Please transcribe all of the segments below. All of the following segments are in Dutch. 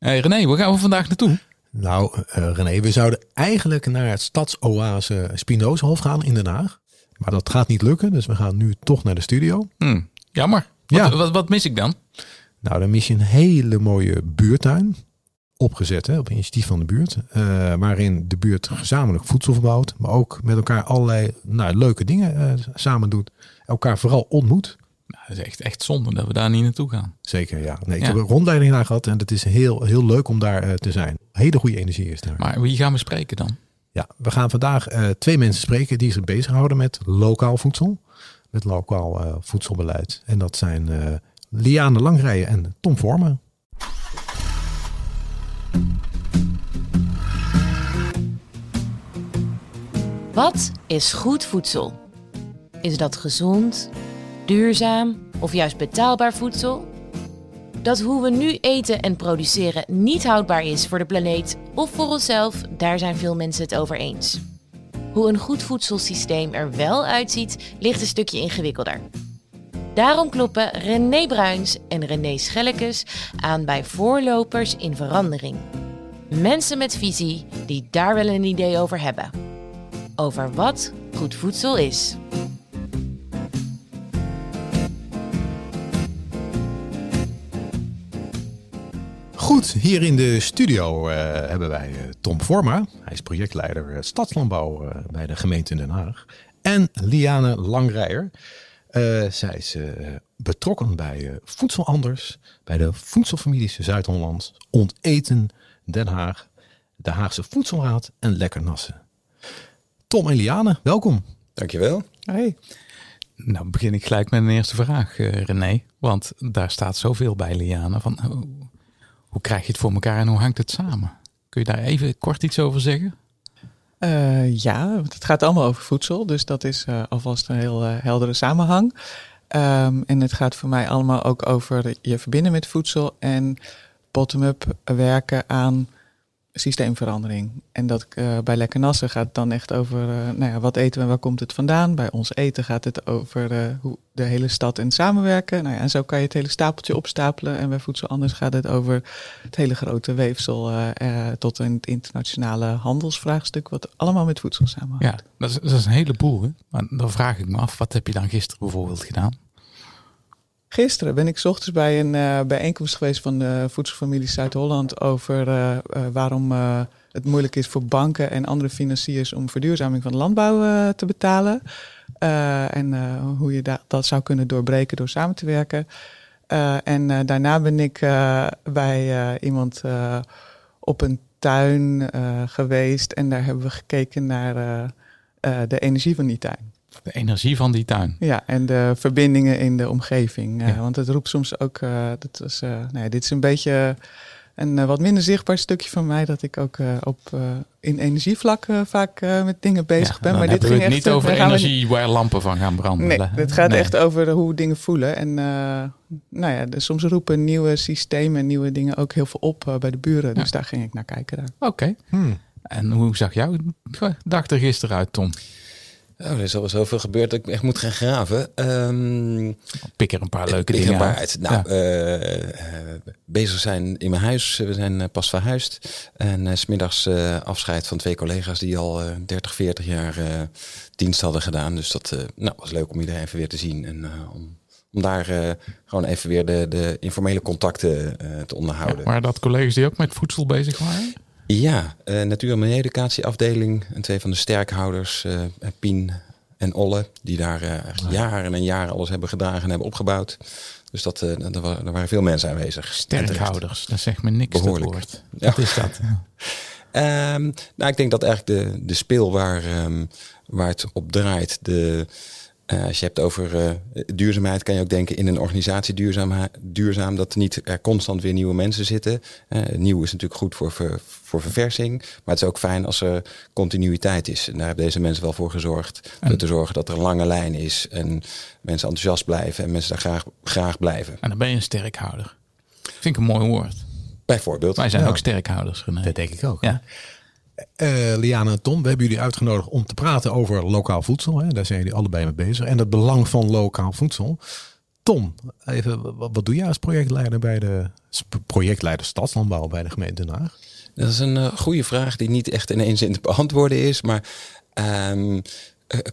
Hey René, waar gaan we vandaag naartoe? Nou, uh, René, we zouden eigenlijk naar het stadsoase Spinozahof gaan in Den Haag. Maar dat gaat niet lukken, dus we gaan nu toch naar de studio. Hmm, jammer. Wat, ja. wat, wat, mis ik dan? Nou, dan mis je een hele mooie buurtuin. Opgezet hè, op initiatief van de buurt. Uh, waarin de buurt gezamenlijk voedsel verbouwt. Maar ook met elkaar allerlei nou, leuke dingen uh, samen doet. Elkaar vooral ontmoet. Dat is echt, echt zonde dat we daar niet naartoe gaan. Zeker, ja. Nee, ik heb een rondleiding naar gehad en het is heel, heel leuk om daar uh, te zijn. Hele goede energie is daar. Maar wie gaan we spreken dan? Ja, we gaan vandaag uh, twee mensen spreken die zich bezighouden met lokaal voedsel. Met lokaal uh, voedselbeleid. En dat zijn Liane Langrijen en Tom Vormen. Wat is goed voedsel? Is dat gezond, duurzaam of juist betaalbaar voedsel? Dat hoe we nu eten en produceren niet houdbaar is voor de planeet of voor onszelf, daar zijn veel mensen het over eens. Hoe een goed voedselsysteem er wel uitziet, ligt een stukje ingewikkelder. Daarom kloppen René Bruins en René Schellekes aan bij voorlopers in verandering. Mensen met visie die daar wel een idee over hebben. Over wat goed voedsel is. Goed, hier in de studio uh, hebben wij uh, Tom Vorma. Hij is projectleider uh, stadslandbouw bij de gemeente Den Haag. En Liane Langrijer. zij is betrokken bij Voedsel Anders, bij de Voedselfamilies Zuid-Holland, Onteten Den Haag, de Haagse Voedselraad en Lekker Nassen. Tom en Liane, welkom. Dankjewel. Hey. Nou begin ik gelijk met een eerste vraag, René. Want daar staat zoveel bij Liane. Van, hoe krijg je het voor elkaar en hoe hangt het samen? Kun je daar even kort iets over zeggen? Uh, ja, het gaat allemaal over voedsel, dus dat is uh, alvast een heel uh, heldere samenhang. Um, en het gaat voor mij allemaal ook over je verbinden met voedsel en bottom-up werken aan systeemverandering. En dat uh, bij Lekker Nassen gaat het dan echt over uh, nou ja, wat eten we en waar komt het vandaan. Bij ons eten gaat het over uh, hoe de hele stad en samenwerken. Nou ja, en zo kan je het hele stapeltje opstapelen. En bij Voedsel Anders gaat het over het hele grote weefsel tot een internationale handelsvraagstuk, wat allemaal met voedsel samenhangt. Ja, dat is, dat is een heleboel. Hè? Maar dan vraag ik me af, wat heb je dan gisteren bijvoorbeeld gedaan? Gisteren ben ik ochtends bij een uh, bijeenkomst geweest van de Voedselfamilie Zuid-Holland over uh, uh, waarom het moeilijk is voor banken en andere financiers om verduurzaming van landbouw te betalen. en hoe je da dat zou kunnen doorbreken door samen te werken. en daarna ben ik bij iemand op een tuin geweest en daar hebben we gekeken naar de energie van die tuin. De energie van die tuin. Ja, en de verbindingen in de omgeving. Ja. want het roept soms ook, uh, dat was, uh, nee, dit is een beetje een uh, wat minder zichtbaar stukje van mij, dat ik ook op, in energievlak vaak met dingen bezig ja, ben. Maar dit ging echt, niet over energie waar lampen van gaan branden. Nee, het gaat nee. echt over hoe dingen voelen. En nou ja, dus soms roepen nieuwe systemen en nieuwe dingen ook heel veel op bij de buren. Dus daar ging ik naar kijken. Oké. Okay. Hmm. En hoe zag jouw dag er gisteren uit, Tom? Oh, er is al zoveel gebeurd dat ik echt moet gaan graven. Um, pik er een paar leuke dingen paar uit. Nou, ja. uh, bezig zijn in mijn huis. We zijn uh, pas verhuisd. En smiddags afscheid van twee collega's die al 30, 40 jaar dienst hadden gedaan. Dus dat nou, was leuk om iedereen even weer te zien. En om, om daar gewoon even weer de, de informele contacten te onderhouden. Ja, maar dat collega's die ook met voedsel bezig waren? Ja, uh, natuur- en milieueducatieafdeling. En twee van de sterkhouders, uh, Pien en Olle, die daar uh, jaren en jaren alles hebben gedragen en hebben opgebouwd. Dus dat, uh, er, waren, er waren veel mensen aanwezig. Sterkhouders, dat zegt me niks. Behoorlijk. woord. Ja. Wat is dat? um, nou, ik denk dat eigenlijk de, de speel waar, um, waar het op draait, de, uh, als je hebt over uh, duurzaamheid, kan je ook denken in een organisatie duurzaam, duurzaam dat niet er constant weer nieuwe mensen zitten. Uh, nieuw is natuurlijk goed voor, ver, voor verversing, maar het is ook fijn als er continuïteit is. En daar hebben deze mensen wel voor gezorgd. En te zorgen dat er een lange lijn is en mensen enthousiast blijven en mensen daar graag, graag blijven. En dan ben je een sterkhouder. Vind ik een mooi woord. Bijvoorbeeld. Wij zijn ja. ook sterkhouders. René. Dat denk ik ook. Ja. Uh, Liana en Tom, we hebben jullie uitgenodigd om te praten over lokaal voedsel. Hè. Daar zijn jullie allebei mee bezig. En het belang van lokaal voedsel. Tom, even, wat, doe jij als projectleider bij de projectleider stadslandbouw bij de gemeente Den Haag? Dat is een uh, goede vraag die niet echt in één zin te beantwoorden is. Maar um,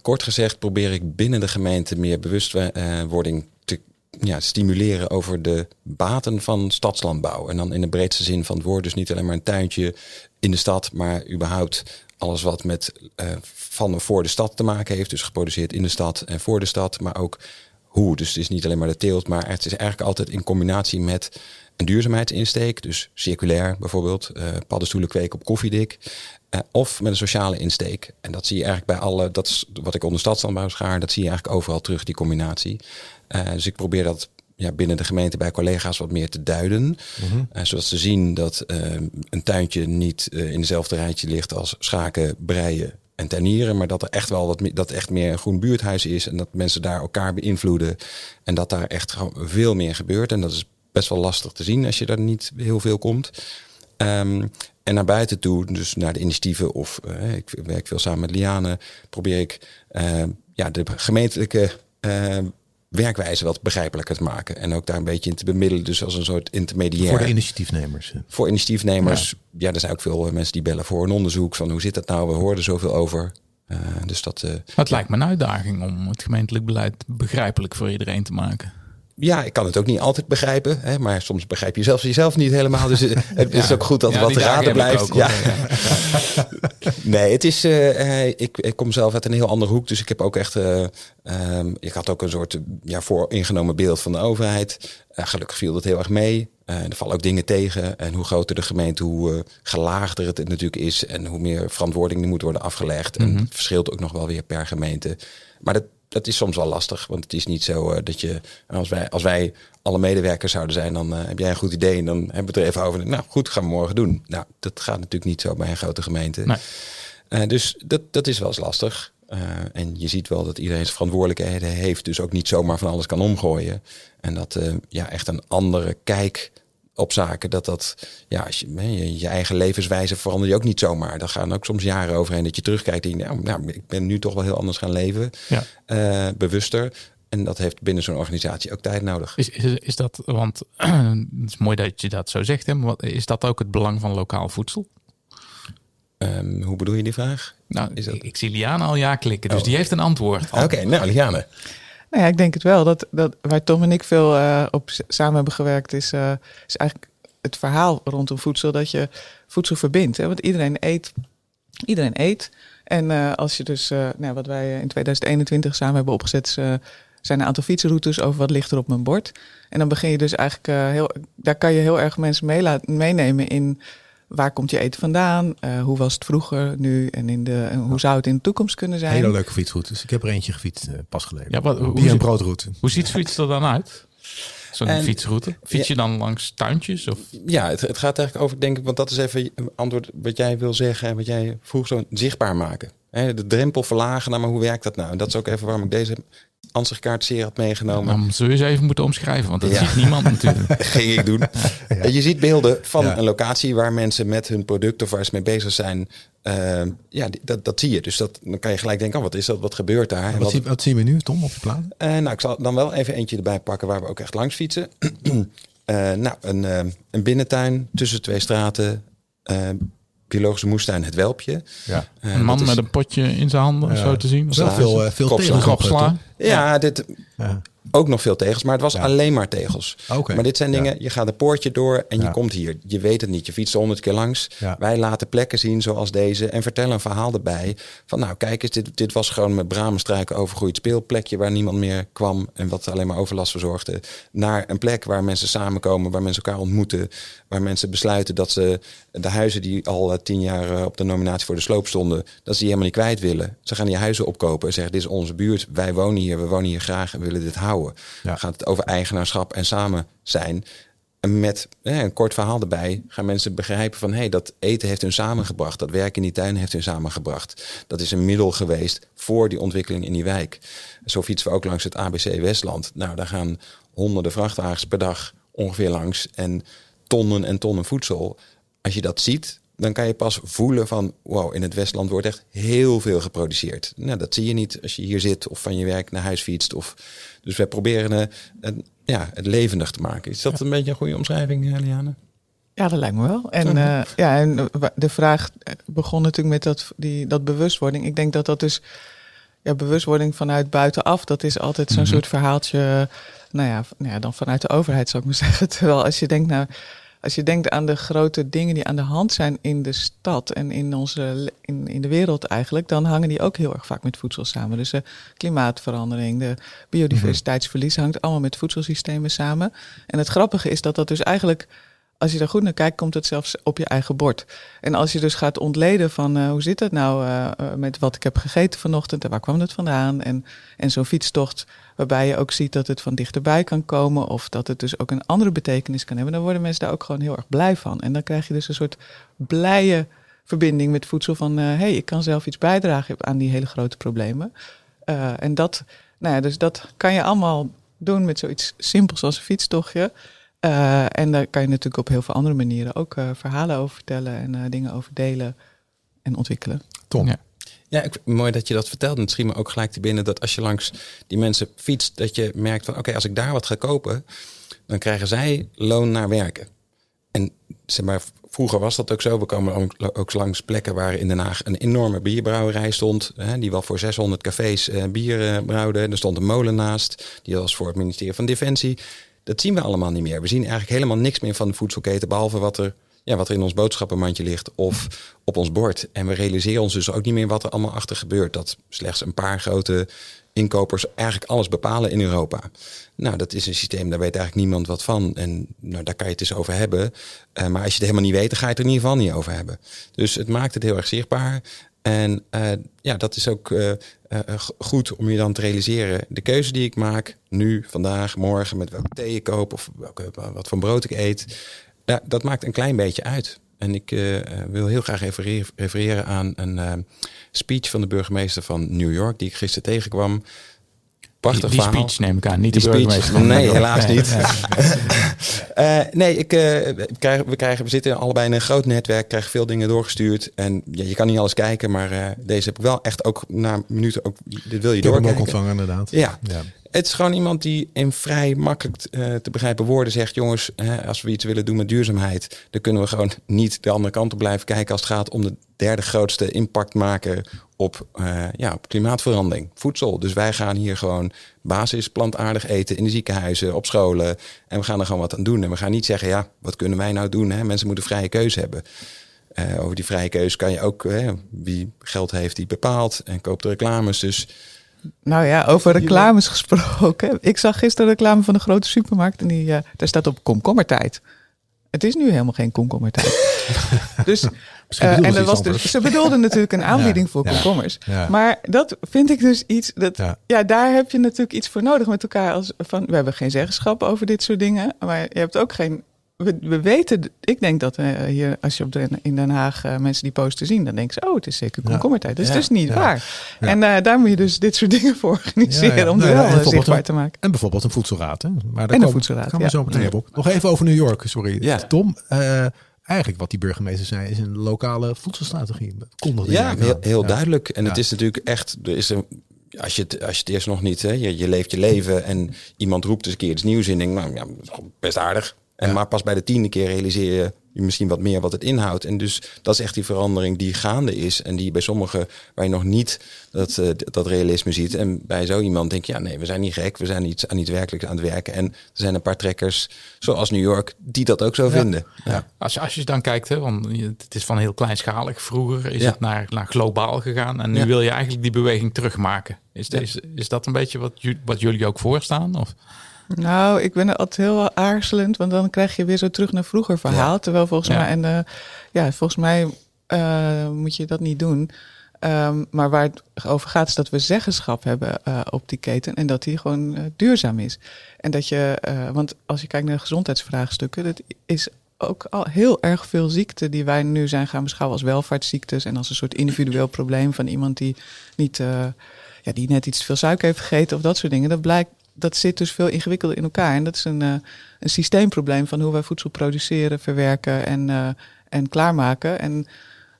kort gezegd probeer ik binnen de gemeente meer bewustwording te ja, stimuleren over de baten van stadslandbouw. En dan in de breedste zin van het woord. Dus niet alleen maar een tuintje in de stad, maar überhaupt alles wat met uh, van voor de stad te maken heeft. Dus geproduceerd in de stad en voor de stad. Maar ook hoe. Dus het is niet alleen maar de teelt, maar het is eigenlijk altijd in combinatie met een duurzaamheidsinsteek. Dus circulair bijvoorbeeld. Uh, paddenstoelen kweken op koffiedik. Uh, of met een sociale insteek. En dat zie je eigenlijk bij alle, dat is wat ik onder stadslandbouw schaar, dat zie je eigenlijk overal terug, die combinatie. Uh, dus ik probeer dat ja, binnen de gemeente bij collega's wat meer te duiden. Mm -hmm. zodat ze zien dat een tuintje niet in dezelfde rijtje ligt als schaken, breien en tuinieren, maar dat er echt wel wat dat echt meer een groen buurthuis is en dat mensen daar elkaar beïnvloeden en dat daar echt veel meer gebeurt. En dat is best wel lastig te zien als je daar niet heel veel komt. Um, en naar buiten toe, dus naar de initiatieven of ik werk veel samen met Liane, probeer ik ja, de gemeentelijke uh, werkwijze wat begrijpelijker te maken. En ook daar een beetje in te bemiddelen, dus als een soort intermediair. Voor de initiatiefnemers. Voor initiatiefnemers. Ja, ja er zijn ook veel mensen die bellen voor een onderzoek van hoe zit dat nou? We hoorden zoveel over. Uh, dus dat, uh, het lijkt me een uitdaging om het gemeentelijk beleid begrijpelijk voor iedereen te maken ja, ik kan het ook niet altijd begrijpen. Hè, maar soms begrijp je zelfs jezelf niet helemaal. Dus het is ook goed dat er wat raden blijft. ja. nee, het is. Uh, ik, ik kom zelf uit een heel andere hoek. Dus ik heb ook echt. Uh, um, ik had ook een soort ja, vooringenomen beeld van de overheid. Uh, gelukkig viel dat heel erg mee. er vallen ook dingen tegen. En hoe groter de gemeente, hoe gelaagder het natuurlijk is. En hoe meer verantwoording er moet worden afgelegd. Mm -hmm. En het verschilt ook nog wel weer per gemeente. Maar dat, dat is soms wel lastig. Want het is niet zo uh, dat je, als wij, als wij alle medewerkers zouden zijn, dan uh, heb jij een goed idee en dan hebben we het er even over. Nou goed, gaan we morgen doen. Nou, dat gaat natuurlijk niet zo bij een grote gemeente. Nee. Uh, dus dat, dat is wel eens lastig. en je ziet wel dat iedereen zijn verantwoordelijkheden heeft, dus ook niet zomaar van alles kan omgooien. En dat ja, echt een andere kijk op zaken. Dat dat, ja, als je, je, je eigen levenswijze verander je ook niet zomaar. Dan gaan ook soms jaren overheen dat je terugkijkt en nou, nou, ik ben nu toch wel heel anders gaan leven. Ja. Uh, bewuster. En dat heeft binnen zo'n organisatie ook tijd nodig. Is, is, is dat, want het is mooi dat je dat zo zegt, hè, maar is dat ook het belang van lokaal voedsel? Um, hoe bedoel je die vraag? Nou, is dat... ik, ik zie Liane al ja klikken, dus oh. die heeft een antwoord. Oké, okay, nou Liane. Nou ja, ik denk het wel. Dat, dat, waar Tom en ik veel uh, op samen hebben gewerkt, is, uh, is eigenlijk het verhaal rondom voedsel. Dat je voedsel verbindt. Hè? Want iedereen eet. Iedereen eet. En uh, als je dus, nou, wat wij in 2021 samen hebben opgezet, zijn een aantal fietsroutes over wat ligt er op mijn bord. En dan begin je dus eigenlijk heel, daar kan je heel erg mensen mee meenemen in waar komt je eten vandaan? Uh, hoe was het vroeger, nu en, in de, en hoe zou het in de toekomst kunnen zijn? Hele leuke fietsroutes. Ik heb er eentje gefietst uh, pas geleden. Ja, wat, hoe, en broodroute. Hoe ziet zoiets er dan uit? Zo'n fietsroute? Fiets je dan langs tuintjes? Of? Ja, het, het, gaat eigenlijk over, denk ik, want dat is even een antwoord wat jij wil zeggen en wat jij vroeg zo zichtbaar maken. de drempel verlagen, nou, maar hoe werkt dat nou? En dat is ook even waarom ik deze ansichtkaart zeer had meegenomen. Ja, dan zul je ze even moeten omschrijven, want dat ja. ziet niemand natuurlijk. Ging ik doen. Ja. Je ziet beelden van een locatie waar mensen met hun product of waar ze mee bezig zijn. Uh, ja, dat, dat zie je. Dus dat, dan kan je gelijk denken, oh, wat is dat? Wat gebeurt daar? Wat, wat, zie, wat zien we nu, Tom, op je plan? Uh, nou, ik zal dan wel even eentje erbij pakken waar we ook echt langs fietsen. uh, nou, een, een binnentuin tussen twee straten biologische moestuin Het Welpje. Ja. Uh, een man met een potje in zijn handen, ja. zo te zien. Wel veel, uh, veel. Ja, dit... Ja ook nog veel tegels, maar het was alleen maar tegels. Okay. Maar dit zijn dingen, je gaat een poortje door en je komt hier. Je weet het niet, je fietst honderd keer langs. Wij laten plekken zien zoals deze en vertellen een verhaal erbij. Van nou, kijk eens, dit, dit was gewoon met bramenstruiken overgroeid speelplekje waar niemand meer kwam en wat alleen maar overlast verzorgde. Naar een plek waar mensen samenkomen, waar mensen elkaar ontmoeten, waar mensen besluiten dat ze de huizen die al eh, tien jaar eh, op de nominatie voor de sloop stonden, dat ze die helemaal niet kwijt willen. Ze gaan die huizen opkopen en zeggen, dit is onze buurt, wij wonen hier, we wonen hier graag en willen dit houden. Ja. Gaat het over eigenaarschap en samen zijn. En met een kort verhaal erbij gaan mensen begrijpen van hé, hey, dat eten heeft hun samengebracht. Dat werk in die tuin heeft hun samengebracht. Dat is een middel geweest voor die ontwikkeling in die wijk. Zo fietsen we ook langs het ABC Westland. Nou, daar gaan honderden vrachtwagens per dag ongeveer langs. En tonnen en tonnen voedsel. Als je dat ziet, dan kan je pas voelen van, wow, in het Westland wordt echt heel veel geproduceerd. Nou, dat zie je niet als je hier zit of van je werk naar huis fietst. Of, dus wij proberen uh, een, ja, het levendig te maken. Is dat een beetje een goede omschrijving, uh, Liane? Ja, dat lijkt me wel. En, uh, ja, en de vraag begon natuurlijk met dat, die, dat bewustwording. Ik denk dat dat dus ja, bewustwording vanuit buitenaf, dat is altijd zo'n mm -hmm. soort verhaaltje. Nou ja, nou ja, dan vanuit de overheid zou ik maar zeggen. Terwijl als je denkt. Nou, als je denkt aan de grote dingen die aan de hand zijn in de stad en in, onze, in, in de wereld eigenlijk, dan hangen die ook heel erg vaak met voedsel samen. Dus de klimaatverandering, de biodiversiteitsverlies hangt allemaal met voedselsystemen samen. En het grappige is dat dat dus eigenlijk, als je er goed naar kijkt, komt het zelfs op je eigen bord. En als je dus gaat ontleden van uh, hoe zit het nou uh, met wat ik heb gegeten vanochtend en waar kwam het vandaan en, en zo'n fietstocht waarbij je ook ziet dat het van dichterbij kan komen of dat het dus ook een andere betekenis kan hebben, dan worden mensen daar ook gewoon heel erg blij van. En dan krijg je dus een soort blije verbinding met voedsel van hé, hey, ik kan zelf iets bijdragen aan die hele grote problemen. En dat, nou ja, dus dat kan je allemaal doen met zoiets simpels als een fietstochtje. Uh, en daar kan je natuurlijk op heel veel andere manieren ook verhalen over vertellen en dingen over delen en ontwikkelen. Tom. Ja. Ja, ik, mooi dat je dat vertelt. Misschien me ook gelijk te binnen dat als je langs die mensen fietst, dat je merkt van oké, als ik daar wat ga kopen, dan krijgen zij loon naar werken. En zeg maar, vroeger was dat ook zo. We komen ook langs plekken waar in Den Haag een enorme bierbrouwerij stond. Hè, die wel voor 600 cafés eh, bier eh, brouwde. Er stond een molen naast. Die was voor het ministerie van Defensie. Dat zien we allemaal niet meer. We zien eigenlijk helemaal niks meer van de voedselketen. Behalve wat er ja, wat er in ons boodschappenmandje ligt of op ons bord. En we realiseren ons dus ook niet meer wat er allemaal achter gebeurt. Dat slechts een paar grote inkopers eigenlijk alles bepalen in Europa. Nou, dat is een systeem, daar weet eigenlijk niemand wat van. En nou, daar kan je het eens over hebben. Uh, maar als je het helemaal niet weet, dan ga je het er in ieder geval niet over hebben. Dus het maakt het heel erg zichtbaar. En uh, ja, dat is ook uh, goed om je dan te realiseren. De keuze die ik maak, nu, vandaag, morgen, met welke thee ik koop of welke, wat voor brood ik eet. Dat maakt een klein beetje uit. En ik wil heel graag even refereren aan een speech van de burgemeester van New York, die ik gisteren tegenkwam. Prachtig die, die speech neem ik aan, niet die de burgemeester. Speech, nee, helaas niet. uh, nee, ik, we, krijgen, we, krijgen, we zitten allebei in een groot netwerk, krijgen veel dingen doorgestuurd. En ja, je kan niet alles kijken, maar deze heb ik wel echt ook na minuten, ook, dit wil je ik doorkijken. heb hem ook ontvangen inderdaad. Ja. ja. Het is gewoon iemand die in vrij makkelijk uh, te begrijpen woorden zegt: jongens, hè, als we iets willen doen met duurzaamheid, dan kunnen we gewoon niet de andere kant op blijven kijken als het gaat om de derde grootste impact maken op, uh, ja, op klimaatverandering, voedsel. Dus wij gaan hier gewoon basis plantaardig eten in de ziekenhuizen, op scholen. En we gaan er gewoon wat aan doen. En we gaan niet zeggen: ja, wat kunnen wij nou doen? Hè? Mensen moeten vrije keuze hebben. Uh, over die vrije keuze kan je ook, wie geld heeft, die bepaalt en koopt de reclames. Dus nou ja, over reclames gesproken. Ik zag gisteren reclame van een grote supermarkt en die, uh, daar staat op komkommertijd. Het is nu helemaal geen komkommertijd. dus, uh, en dat was dus, ze bedoelden natuurlijk een aanbieding ja, voor komkommers. Ja. Maar dat vind ik dus iets. Dat, ja. ja. daar heb je natuurlijk iets voor nodig met elkaar. Als van, we hebben geen zeggenschap over dit soort dingen. Maar je hebt ook geen we, we, weten, ik denk dat uh, hier, als je op de, in Den Haag uh, mensen die posten zien, dan denken ze, oh, het is zeker komkommertijd. Dat is ja, dus niet ja. waar. Ja. En uh, daar moet je dus dit soort dingen voor organiseren om het Nou wel zichtbaar te maken. En bijvoorbeeld een voedselraad. Hè? Maar daar en een komen, voedselraad, gaan we zo meteen op. Nog even over New York, sorry. Tom, eigenlijk wat die burgemeester zei, is een lokale voedselstrategie. Kondigde ja, heel, heel duidelijk. En het is natuurlijk echt, er is een als je, het, als je het eerst nog niet, hè, je, je leeft je leven en iemand roept eens een keer iets nieuws in, denk nou ja, best aardig. En ja. maar pas bij de tiende keer realiseer je, je misschien wat meer wat het inhoudt. En dus dat is echt die verandering die gaande is. En die bij sommigen waar je nog niet dat, uh, dat realisme ziet. En bij zo iemand denk je, ja nee, we zijn niet gek. We zijn iets aan iets werkelijks aan het werken. En er zijn een paar trekkers, zoals New York, die dat ook zo ja. vinden. Ja. Als, je, als je dan kijkt, hè, want het is van heel kleinschalig. Vroeger is het naar, naar globaal gegaan. En nu wil je eigenlijk die beweging terugmaken. Is, is, is dat een beetje wat, wat jullie ook voorstaan? Of? Nou, ik ben er altijd heel aarzelend, want dan krijg je weer zo terug naar vroeger verhaal. Ja. Terwijl volgens ja. mij, en uh, ja, volgens mij uh, moet je dat niet doen. Um, maar waar het over gaat, is dat we zeggenschap hebben uh, op die keten en dat die gewoon duurzaam is. En dat je, want als je kijkt naar gezondheidsvraagstukken, dat is ook al heel erg veel ziekten die wij nu zijn gaan beschouwen als welvaartsziektes en als een soort individueel probleem van iemand die niet, ja, die net iets te veel suiker heeft gegeten of dat soort dingen. Dat blijkt dat zit dus veel ingewikkelder in elkaar. En dat is een, uh, een systeemprobleem van hoe wij voedsel produceren, verwerken en, uh, en klaarmaken. En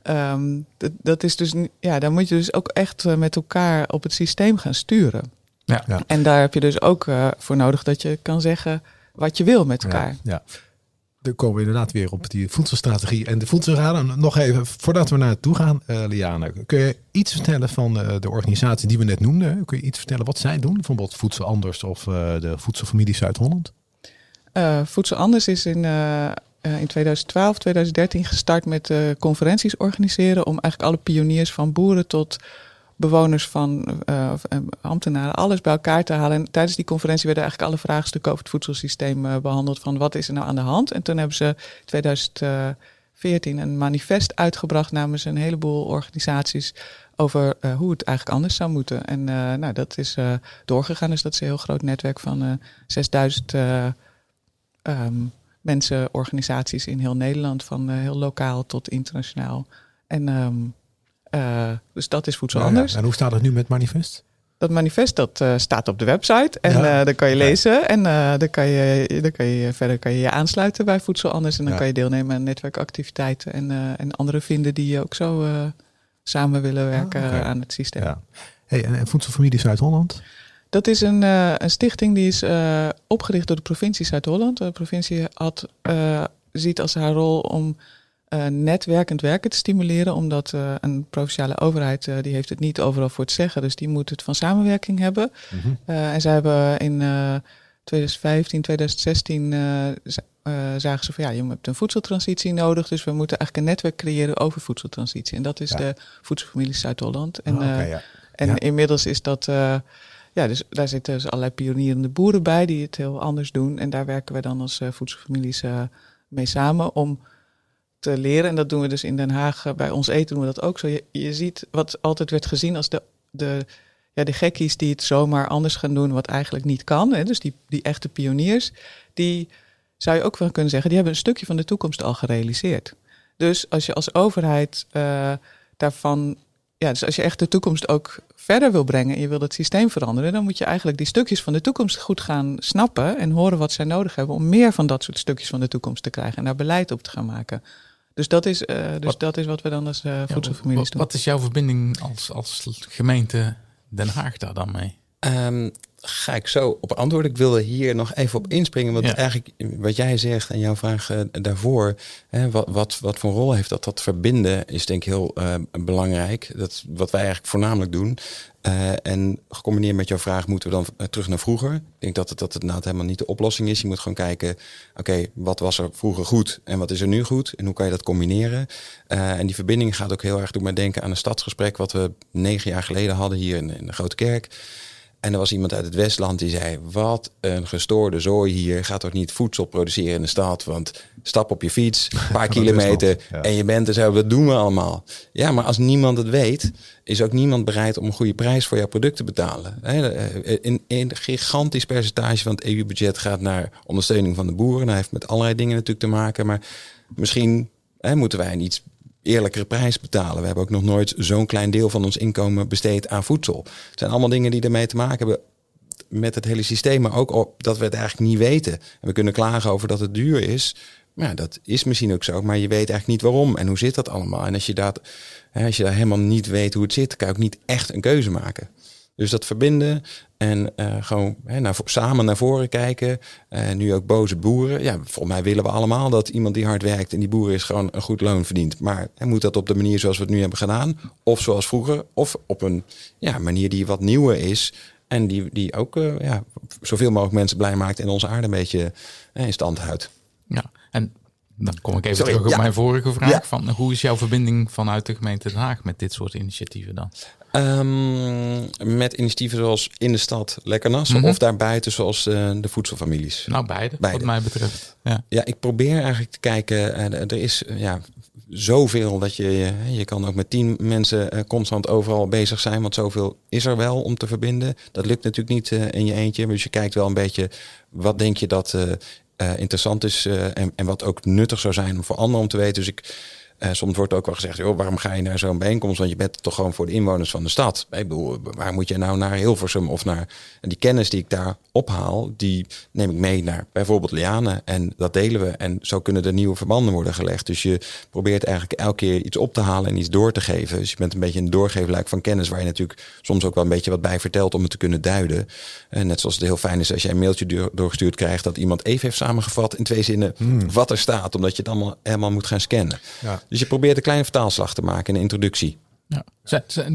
ehm, dat, dat is dus, ja, daar moet je dus ook echt eh, met elkaar op het systeem gaan sturen. Ja. Ja. En daar heb je dus ook eh, voor nodig dat je kan zeggen wat je wil met elkaar. Ja, ja. Komen we inderdaad weer op die voedselstrategie en de voedselraden. Nog even, voordat we naartoe gaan, eh Liane, kun je iets vertellen van eh, de organisatie die we net noemden? Kun je iets vertellen wat zij doen? Bijvoorbeeld Voedsel Anders of eh, de Voedselfamilie Zuid-Holland? Voedsel Anders is in, in 2012, 2013 gestart met conferenties organiseren om eigenlijk alle pioniers van boeren tot bewoners van eh, ambtenaren, alles bij elkaar te halen. En tijdens die conferentie werden eigenlijk alle vraagstukken over het voedselsysteem eh, behandeld van wat is er nou aan de hand. En toen hebben ze 2014 een manifest uitgebracht namens een heleboel organisaties over hoe het eigenlijk anders zou moeten. En nou, dat is doorgegaan. Dus dat is een heel groot netwerk van eh 6000 eh, ehm, mensen, organisaties in heel Nederland, van heel lokaal tot internationaal. En ehm, eh, dus dat is Voedsel Nou ja, Anders. En hoe staat het nu met manifest? Dat manifest dat eh, staat op de website en Ja. eh dat kan je lezen. En eh dan kan je, dan kan je verder kan je, je aansluiten bij Voedsel Anders. En dan Ja. kan je deelnemen aan netwerkactiviteiten en, en anderen vinden die ook zo samen willen werken Ah, eh, aan het systeem. Ja. Hey, en, Voedselfamilie Zuid-Holland? Dat is een, een stichting die is opgericht door de provincie Zuid-Holland. De provincie had, ziet als haar rol om eh, netwerkend werken te stimuleren. Omdat eh, een provinciale overheid, eh, die heeft het niet overal voor het zeggen. Dus die moet het van samenwerking hebben. Eh, en zij hebben in eh 2015, 2016 eh, z- eh, zagen ze van ja, je hebt een voedseltransitie nodig. Dus we moeten eigenlijk een netwerk creëren over voedseltransitie. En dat is Ja. de Voedselfamilie Zuid-Holland. En, Ah, ja. en Ja. inmiddels is dat, ja, dus daar zitten dus allerlei pionierende boeren bij die het heel anders doen. En daar werken we dan als eh, voedselfamilies mee samen om te leren. En dat doen we dus in Den Haag. eh, bij ons eten doen we dat ook zo. Je, je ziet wat altijd werd gezien als de, de, ja, de gekkies die het zomaar anders gaan doen, wat eigenlijk niet kan. Hè? Dus die, die echte pioniers, die zou je ook wel kunnen zeggen, die hebben een stukje van de toekomst al gerealiseerd. Dus als je als overheid eh, daarvan ja, dus als je echt de toekomst ook verder wil brengen en je wil het systeem veranderen, dan moet je eigenlijk die stukjes van de toekomst goed gaan snappen en horen wat zij nodig hebben om meer van dat soort stukjes van de toekomst te krijgen en daar beleid op te gaan maken. Dus dat is, eh, dus Wat- dat is wat we dan als eh, voedselfamilies wat, doen. wat is jouw verbinding als, als gemeente Den Haag daar dan mee? Ehm, ga ik zo op antwoorden. Ik wilde hier nog even op inspringen. Want Ja. eigenlijk wat jij zegt en jouw vraag eh, daarvoor. Hè, wat, wat, wat voor rol heeft dat? Dat verbinden is denk ik heel eh, belangrijk. Dat is wat wij eigenlijk voornamelijk doen. Eh, en gecombineerd met jouw vraag moeten we dan eh, terug naar vroeger. Ik denk dat het, dat het nou helemaal niet de oplossing is. Je moet gewoon kijken, oké, wat was er vroeger goed en wat is er nu goed? En hoe kan je dat combineren? Eh, en die verbinding gaat ook heel erg doen mij denken aan een stadsgesprek... wat we negen jaar geleden hadden hier in, in de Grote Kerk. En er was iemand uit het Westland die zei: Wat een gestoorde zooi hier. Gaat toch niet voedsel produceren in de stad? Want stap op je fiets, een paar kilometer ja. en je bent er zo. Dat doen we allemaal. Ja, maar als niemand het weet, is ook niemand bereid om een goede prijs voor jouw product te betalen. Hè, eh, Een, een gigantisch percentage van het EU-budget gaat naar ondersteuning van de boeren. Dat heeft met allerlei dingen natuurlijk te maken. Maar misschien hè, moeten wij een iets eerlijkere prijs betalen. We hebben ook nog nooit zo'n klein deel van ons inkomen besteed aan voedsel. Het zijn allemaal dingen die ermee te maken hebben met het hele systeem, maar ook op dat we het eigenlijk niet weten. En we kunnen klagen over dat het duur is. Maar ja, dat is misschien ook zo, maar je weet eigenlijk niet waarom en hoe zit dat allemaal. En als je, dat, als je daar helemaal niet weet hoe het zit, kan je ook niet echt een keuze maken. Dus dat verbinden en eh, gewoon hè, naar, samen naar voren kijken. Eh, nu ook boze boeren. Ja, volgens mij willen we allemaal dat iemand die hard werkt en die boer is gewoon een goed loon verdient. Maar hij moet dat op de manier zoals we het nu hebben gedaan, of zoals vroeger, of op een ja, manier die wat nieuwer is. En die, die ook eh, ja, zoveel mogelijk mensen blij maakt en onze aarde een beetje in stand houdt. Ja, en dan kom ik even Sorry, terug op ja. mijn vorige vraag. Ja. Van, hoe is jouw verbinding vanuit de gemeente Den Haag met dit soort initiatieven dan? Ehm, met initiatieven zoals in de stad Lekker Nassen Mhm. of daarbuiten zoals eh, de voedselfamilies. Nou, beide, Beide. wat mij betreft. Ja. Ja, ik probeer eigenlijk te kijken. eh, er is eh, ja, zoveel dat je, je, je kan ook met tien mensen constant overal bezig zijn. Want zoveel is er wel om te verbinden. Dat lukt natuurlijk niet in je eentje. Dus je kijkt wel een beetje, wat denk je dat interessant is en, en wat ook nuttig zou zijn voor anderen om te weten. Dus ik Uh, soms wordt ook wel gezegd, joh, waarom ga je naar zo'n bijeenkomst? Want je bent toch gewoon voor de inwoners van de stad. Ik bedoel, waar moet je nou naar Hilversum of naar... En die kennis die ik daar ophaal, die neem ik mee naar bijvoorbeeld Liane. En dat delen we. En zo kunnen er nieuwe verbanden worden gelegd. Dus je probeert eigenlijk elke keer iets op te halen en iets door te geven. Dus je bent een beetje een doorgeefluik van kennis... waar je natuurlijk soms ook wel een beetje wat bij vertelt om het te kunnen duiden. En net zoals het heel fijn is als je een mailtje doorgestuurd krijgt... dat iemand even heeft samengevat in twee zinnen hmm. wat er staat. Omdat je het allemaal helemaal moet gaan scannen. Ja. Dus je probeert een kleine vertaalslag te maken in de introductie. Ja.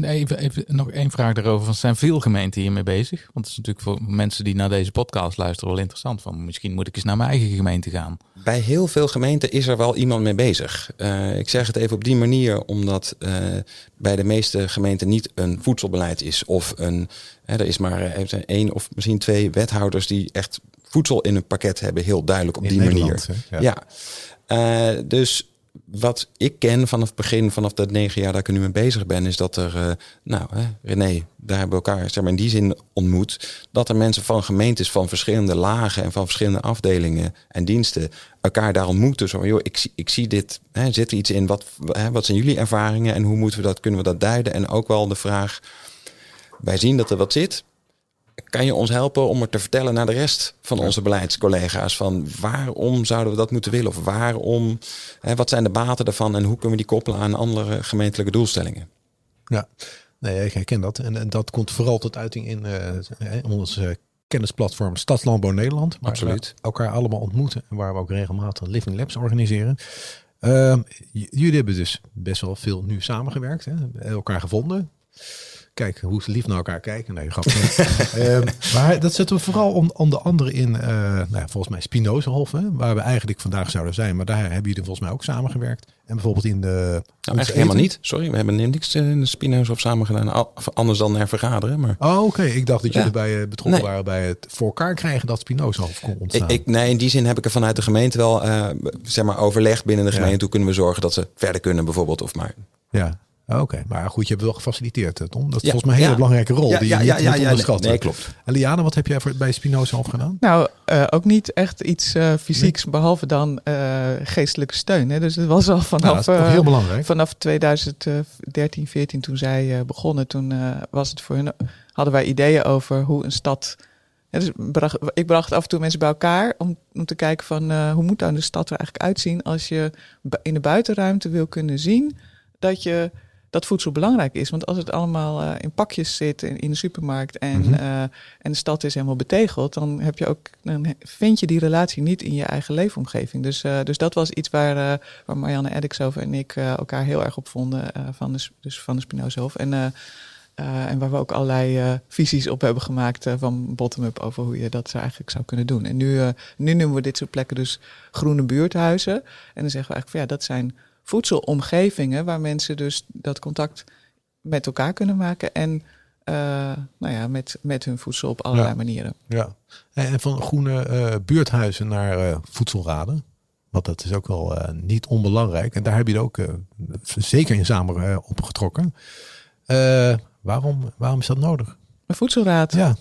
even, even nog één vraag daarover. Zijn veel gemeenten hiermee bezig? Want het is natuurlijk voor mensen die naar deze podcast luisteren wel interessant. Van misschien moet ik eens naar mijn eigen gemeente gaan. Bij heel veel gemeenten is er wel iemand mee bezig. Uh, ik zeg het even op die manier, omdat uh, bij de meeste gemeenten niet een voedselbeleid is. Of een, hè, er is maar uh, één of misschien twee wethouders die echt voedsel in een pakket hebben. Heel duidelijk op die manier. ja. ja. dus wat ik ken vanaf het begin, vanaf dat negen jaar dat ik er nu mee bezig ben, is dat er, uh, nou, hè, René, daar hebben we elkaar zeg maar, in die zin ontmoet. Dat er mensen van gemeentes van verschillende lagen en van verschillende afdelingen en diensten elkaar daar ontmoeten. Zo, joh, ik, ik zie dit, hè, zit er iets in, wat, hè, wat zijn jullie ervaringen en hoe moeten we dat, kunnen we dat duiden? En ook wel de vraag, wij zien dat er wat zit, kan je ons helpen om het te vertellen naar de rest van onze beleidscollega's? Van waarom zouden we dat moeten willen? Of waarom, hè, wat zijn de baten daarvan en hoe kunnen we die koppelen aan andere gemeentelijke doelstellingen? Ja, nee, ik herken dat. En, en dat komt vooral tot uiting in uh, ons kennisplatform Stadslandbouw Nederland. Waar Absoluut. Elkaar allemaal ontmoeten en waar we ook regelmatig Living Labs organiseren. Uh, jullie hebben dus best wel veel nu samengewerkt, hè? elkaar gevonden. Kijk hoe ze lief naar elkaar kijken. Nee, grapje. um, maar dat zetten we vooral om, onder andere in, uh, nou ja, volgens mij Spinozahof, hè, waar we eigenlijk vandaag zouden zijn. Maar daar hebben jullie volgens mij ook samengewerkt. En bijvoorbeeld in de... Nou, eigenlijk helemaal niet. Sorry, we hebben niks in de Spinozahof samen gedaan. Anders dan naar vergaderen. Maar... Oh, oké. Ik dacht dat jullie bij, eh, betrokken waren bij het voor elkaar krijgen dat Spinozahof kon ontstaan. Ik, nee, in die zin heb ik er vanuit de gemeente wel uh, zeg maar overlegd binnen de gemeente. Hoe kunnen we zorgen dat ze verder kunnen bijvoorbeeld. Of maar... Ja, Oké, maar goed, je hebt wel gefaciliteerd, eh, Tom. Dat is volgens mij een hele belangrijke rol die je niet ja, ja, onderschatten. Nee, klopt. En Liane, wat heb jij voor, bij Spinoza al gedaan? Nou, uh, ook niet echt iets uh, fysieks, behalve dan uh, geestelijke steun. Hè. Dus het was al vanaf, nou, heel belangrijk. vanaf 2013, 14 toen zij begonnen. Toen was het voor hun, hadden wij ideeën over hoe een stad... dus bracht, ik bracht af en toe mensen bij elkaar om, om te kijken van hoe moet dan de stad er eigenlijk uitzien als je in de buitenruimte wil kunnen zien dat je dat voedsel belangrijk is. Want als het allemaal uh, in pakjes zit in, in de supermarkt en, mm -hmm. uh, en de stad is helemaal betegeld, dan heb je ook, dan vind je die relatie niet in je eigen leefomgeving. Dus, uh, dus dat was iets waar, waar Marianne Eddixover en ik elkaar heel erg op vonden van de, dus van de Spinozahof. En, en waar we ook allerlei visies op hebben gemaakt van bottom-up over hoe je dat eigenlijk zou kunnen doen. En nu, nu noemen we dit soort plekken dus groene buurthuizen. En dan zeggen we eigenlijk van ja, dat zijn voedselomgevingen waar mensen dus dat contact met elkaar kunnen maken en uh, nou ja, met, met hun voedsel op allerlei ja. manieren. Ja, en van groene uh, buurthuizen naar uh, voedselraden. Want dat is ook wel niet onbelangrijk. En daar heb je er ook zeker in samen op getrokken. waarom, waarom is dat nodig? Een voedselraad? Ja.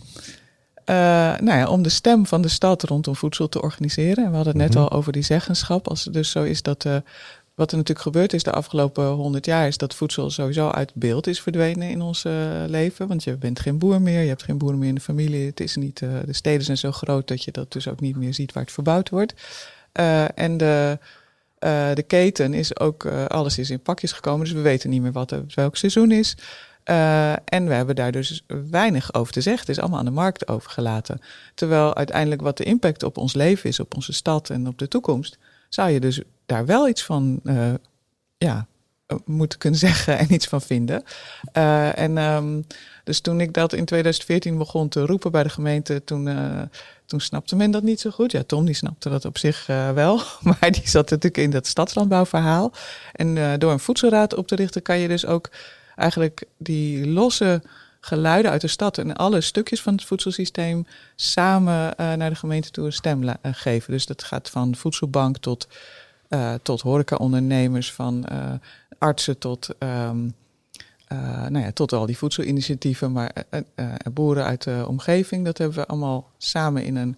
nou ja, om de stem van de stad rondom voedsel te organiseren. En we hadden het net mm -hmm. al over die zeggenschap. Als het dus zo is dat wat er natuurlijk gebeurd is de afgelopen honderd jaar, is dat voedsel sowieso uit beeld is verdwenen in ons uh, leven. Want je bent geen boer meer, je hebt geen boeren meer in de familie. Het is niet, uh, de steden zijn zo groot dat je dat dus ook niet meer ziet waar het verbouwd wordt. Uh, en de, de keten is ook, alles is in pakjes gekomen, dus we weten niet meer wat welk seizoen is. en we hebben daar dus weinig over te zeggen. Het is allemaal aan de markt overgelaten. Terwijl uiteindelijk wat de impact op ons leven is, op onze stad en op de toekomst, zou je dus daar wel iets van uh, ja, moeten kunnen zeggen en iets van vinden. Uh, en um, dus toen ik dat in 2014 begon te roepen bij de gemeente, toen, toen snapte men dat niet zo goed. Ja, Tom die snapte dat op zich wel, maar die zat natuurlijk in dat stadslandbouwverhaal. En door een voedselraad op te richten kan je dus ook eigenlijk die losse geluiden uit de stad en alle stukjes van het voedselsysteem samen uh, naar de gemeente toe een stem uh, geven. Dus dat gaat van voedselbank tot, uh, tot horecaondernemers, van artsen tot, um, nou ja, tot al die voedselinitiatieven, maar boeren uit de omgeving. Dat hebben we allemaal samen in een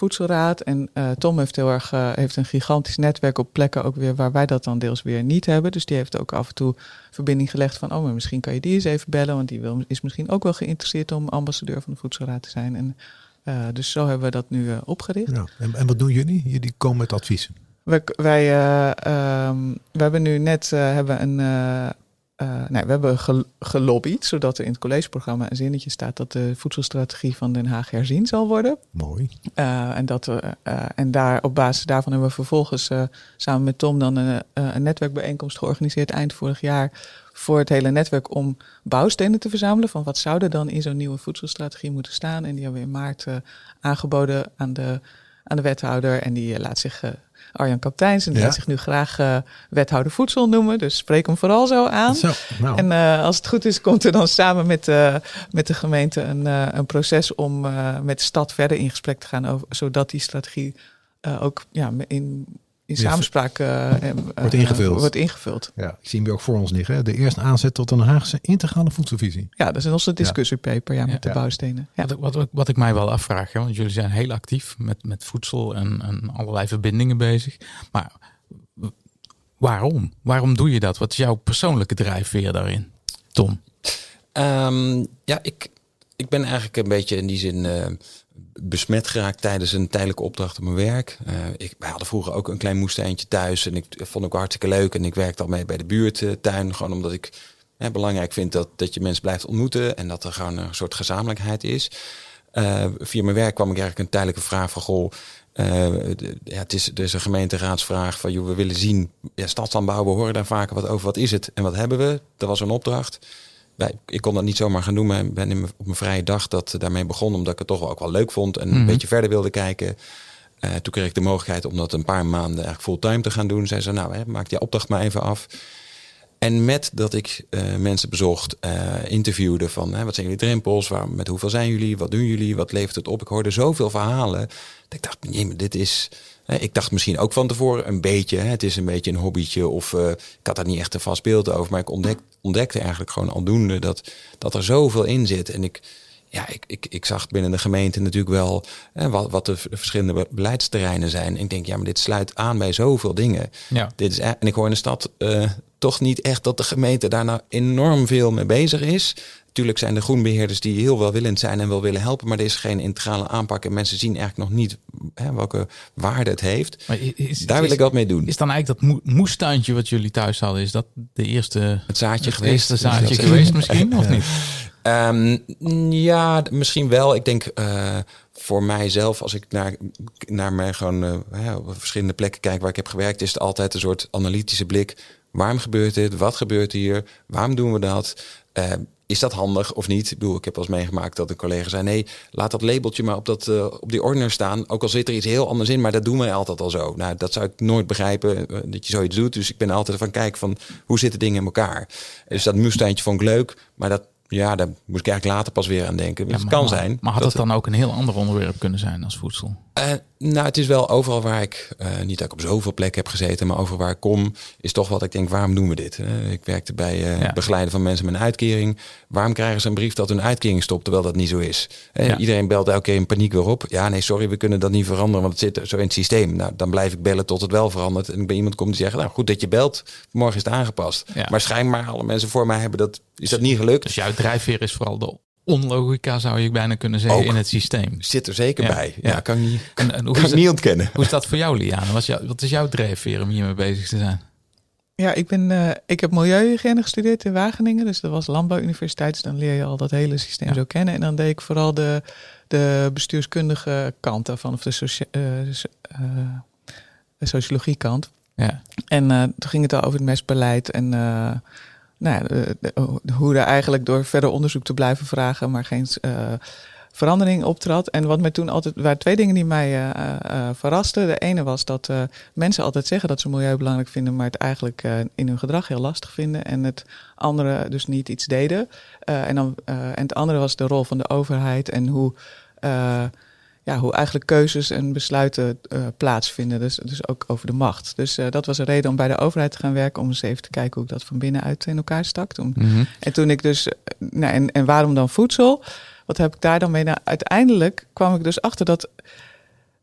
voedselraad. En uh, Tom heeft heel erg uh, heeft een gigantisch netwerk op plekken ook weer waar wij dat dan deels weer niet hebben. Dus die heeft ook af en toe verbinding gelegd van, oh, maar misschien kan je die eens even bellen, want die wil, is misschien ook wel geïnteresseerd om ambassadeur van de voedselraad te zijn. En uh, dus zo hebben we dat nu opgericht. Ja, en, en wat doen jullie? Jullie komen met adviezen. Wij, wij, um, we hebben nu net hebben een uh, nee, we hebben gelobbyd, zodat er in het collegeprogramma een zinnetje staat dat de voedselstrategie van Den Haag herzien zal worden. Mooi. Uh, en, dat, uh, en daar, op basis daarvan hebben we vervolgens samen met Tom dan een, een netwerkbijeenkomst georganiseerd eind vorig jaar voor het hele netwerk om bouwstenen te verzamelen. Van wat zou er dan in zo'n nieuwe voedselstrategie moeten staan? En die hebben we in maart aangeboden aan de, aan de wethouder. En die laat zich Arjan Kapteins. En die ja. zich nu graag uh, wethouder voedsel noemen. Dus spreek hem vooral zo aan. Zo, nou. En uh, als het goed is, komt er dan samen met, met de gemeente een, een proces om met de stad verder in gesprek te gaan. Over, zodat die strategie ook ja, in in samenspraak uh, wordt, ingevuld. wordt ingevuld. Ja, ik zie hem ook voor ons liggen. De eerste aanzet tot een Haagse integrale voedselvisie. Ja, dat is onze discussiepaper ja, met de bouwstenen. Ja. Wat, wat, wat, ik mij wel afvraag, hè, want jullie zijn heel actief met, met voedsel en, en allerlei verbindingen bezig. Maar waarom? Waarom doe je dat? Wat is jouw persoonlijke drijfveer daarin, Tom? Um, ja, ik, ik ben eigenlijk een beetje in die zin uh, besmet geraakt tijdens een tijdelijke opdracht op mijn werk. Uh, ik, wij vroeger ook een klein moestuintje thuis en ik vond ook hartstikke leuk. En ik werkte al mee bij de buurtuin, gewoon omdat ik belangrijk vind dat, dat je mensen blijft ontmoeten en dat er gewoon een soort gezamenlijkheid is. Uh, via mijn werk kwam ik eigenlijk een tijdelijke vraag van goh. De, ja, het is, is een gemeenteraadsvraag van joh, we willen zien, ja, we horen daar vaker wat over. Wat is het en wat hebben we? Dat was een opdracht ik kon dat niet zomaar gaan doen, maar ik ben in op mijn vrije dag dat daarmee begonnen, omdat ik het toch wel ook wel leuk vond en een mhm. beetje verder wilde kijken. Uh, toen kreeg ik de mogelijkheid om dat een paar maanden eigenlijk fulltime te gaan doen. Zei ze, nou, hè, maak die opdracht maar even af. En met dat ik uh, mensen bezocht, uh, interviewde van hè, wat zijn jullie drempels, waar, met hoeveel zijn jullie, wat doen jullie, wat levert het op. Ik hoorde zoveel verhalen. Dat ik dacht, nee, dit is. Ik dacht misschien ook van tevoren een beetje, hè, het is een beetje een hobbytje of uh, ik had daar niet echt een vast beeld over. Maar ik ontdek, ontdekte eigenlijk gewoon aldoende dat, dat er zoveel in zit. En ik, ja, ik, ik, ik zag binnen de gemeente natuurlijk wel hè, wat, wat de verschillende beleidsterreinen zijn. En ik denk, ja, maar dit sluit aan bij zoveel dingen. Ja. Dit is, en ik hoor in de stad uh, toch niet echt dat de gemeente daar nou enorm veel mee bezig is. Natuurlijk zijn er groenbeheerders die heel welwillend zijn en wel willen helpen, maar er is geen integrale aanpak en mensen zien eigenlijk nog niet hè, welke waarde het heeft. Maar is, Daar wil ik wat mee doen. Is dan eigenlijk dat moestuintje wat jullie thuis hadden, is dat de eerste het zaadje het geweest? Eerste zaadje geweest misschien of niet? Um, ja, misschien wel. Ik denk uh, voor mijzelf, als ik naar, naar mijn gewoon uh, op verschillende plekken kijk waar ik heb gewerkt, is het altijd een soort analytische blik. Waarom gebeurt dit? Wat gebeurt hier? Waarom doen we dat? Uh, is dat handig of niet? Ik bedoel, ik heb wel eens meegemaakt dat een collega zei: nee, laat dat labeltje maar op, dat, uh, op die ordener staan. Ook al zit er iets heel anders in, maar dat doen wij altijd al zo. Nou, dat zou ik nooit begrijpen dat je zoiets doet. Dus ik ben altijd van kijk van hoe zitten dingen in elkaar. Dus dat moestuintje vond ik leuk, maar dat ja, daar moest ik eigenlijk later pas weer aan denken. Ja, het kan zijn. Maar had het dan ook een heel ander onderwerp kunnen zijn als voedsel? Uh, nou, het is wel overal waar ik, uh, niet dat ik op zoveel plekken heb gezeten, maar over waar ik kom, is toch wat ik denk, waarom doen we dit? Uh, ik werkte bij ja. begeleiden van mensen met een uitkering. Waarom krijgen ze een brief dat hun uitkering stopt, terwijl dat niet zo is? Ja. Iedereen belt elke keer in paniek weer op. Ja, nee, sorry, we kunnen dat niet veranderen, want het zit zo in het systeem. Nou, dan blijf ik bellen tot het wel verandert. En bij iemand komt die zegt, nou goed dat je belt, morgen is het aangepast. Maar schijnbaar alle mensen voor mij hebben dat, is dat niet gelukt. Dus jouw drijfveer is vooral de onlogica, zou je bijna kunnen zeggen, in het systeem. Zit er zeker bij. Ja, kan ik niet, en, en hoe kan ik niet ontkennen. Hoe is dat voor jou, Liane? Wat is, jou, wat is jouw drijfveer om hiermee bezig te zijn? Ja, ik, ben, uh, ik heb milieuhygiëne gestudeerd in Wageningen. Dus dat was landbouwuniversiteit. Dus dan leer je al dat hele systeem zo kennen. En dan deed ik vooral de, de bestuurskundige kant daarvan. Of de, socia uh, uh, de sociologie kant. Ja. En toen ging het al over het mestbeleid en nou ja, hoe er eigenlijk door verder onderzoek te blijven vragen, maar geen uh, verandering optrad. En wat mij toen altijd, waren twee dingen die mij uh, verrasten. De ene was dat mensen altijd zeggen dat ze milieu belangrijk vinden, maar het eigenlijk in hun gedrag heel lastig vinden. En het andere dus niet iets deden. en, dan, en het andere was de rol van de overheid en hoe ja, hoe eigenlijk keuzes en besluiten uh, plaatsvinden. Dus, dus ook over de macht. Dus uh, dat was een reden om bij de overheid te gaan werken. Om eens even te kijken hoe ik dat van binnenuit in elkaar stak. Toen. Mm En toen ik dus. Nou, en, en waarom dan voedsel? Wat heb ik daar dan mee? Nou, uiteindelijk kwam ik dus achter dat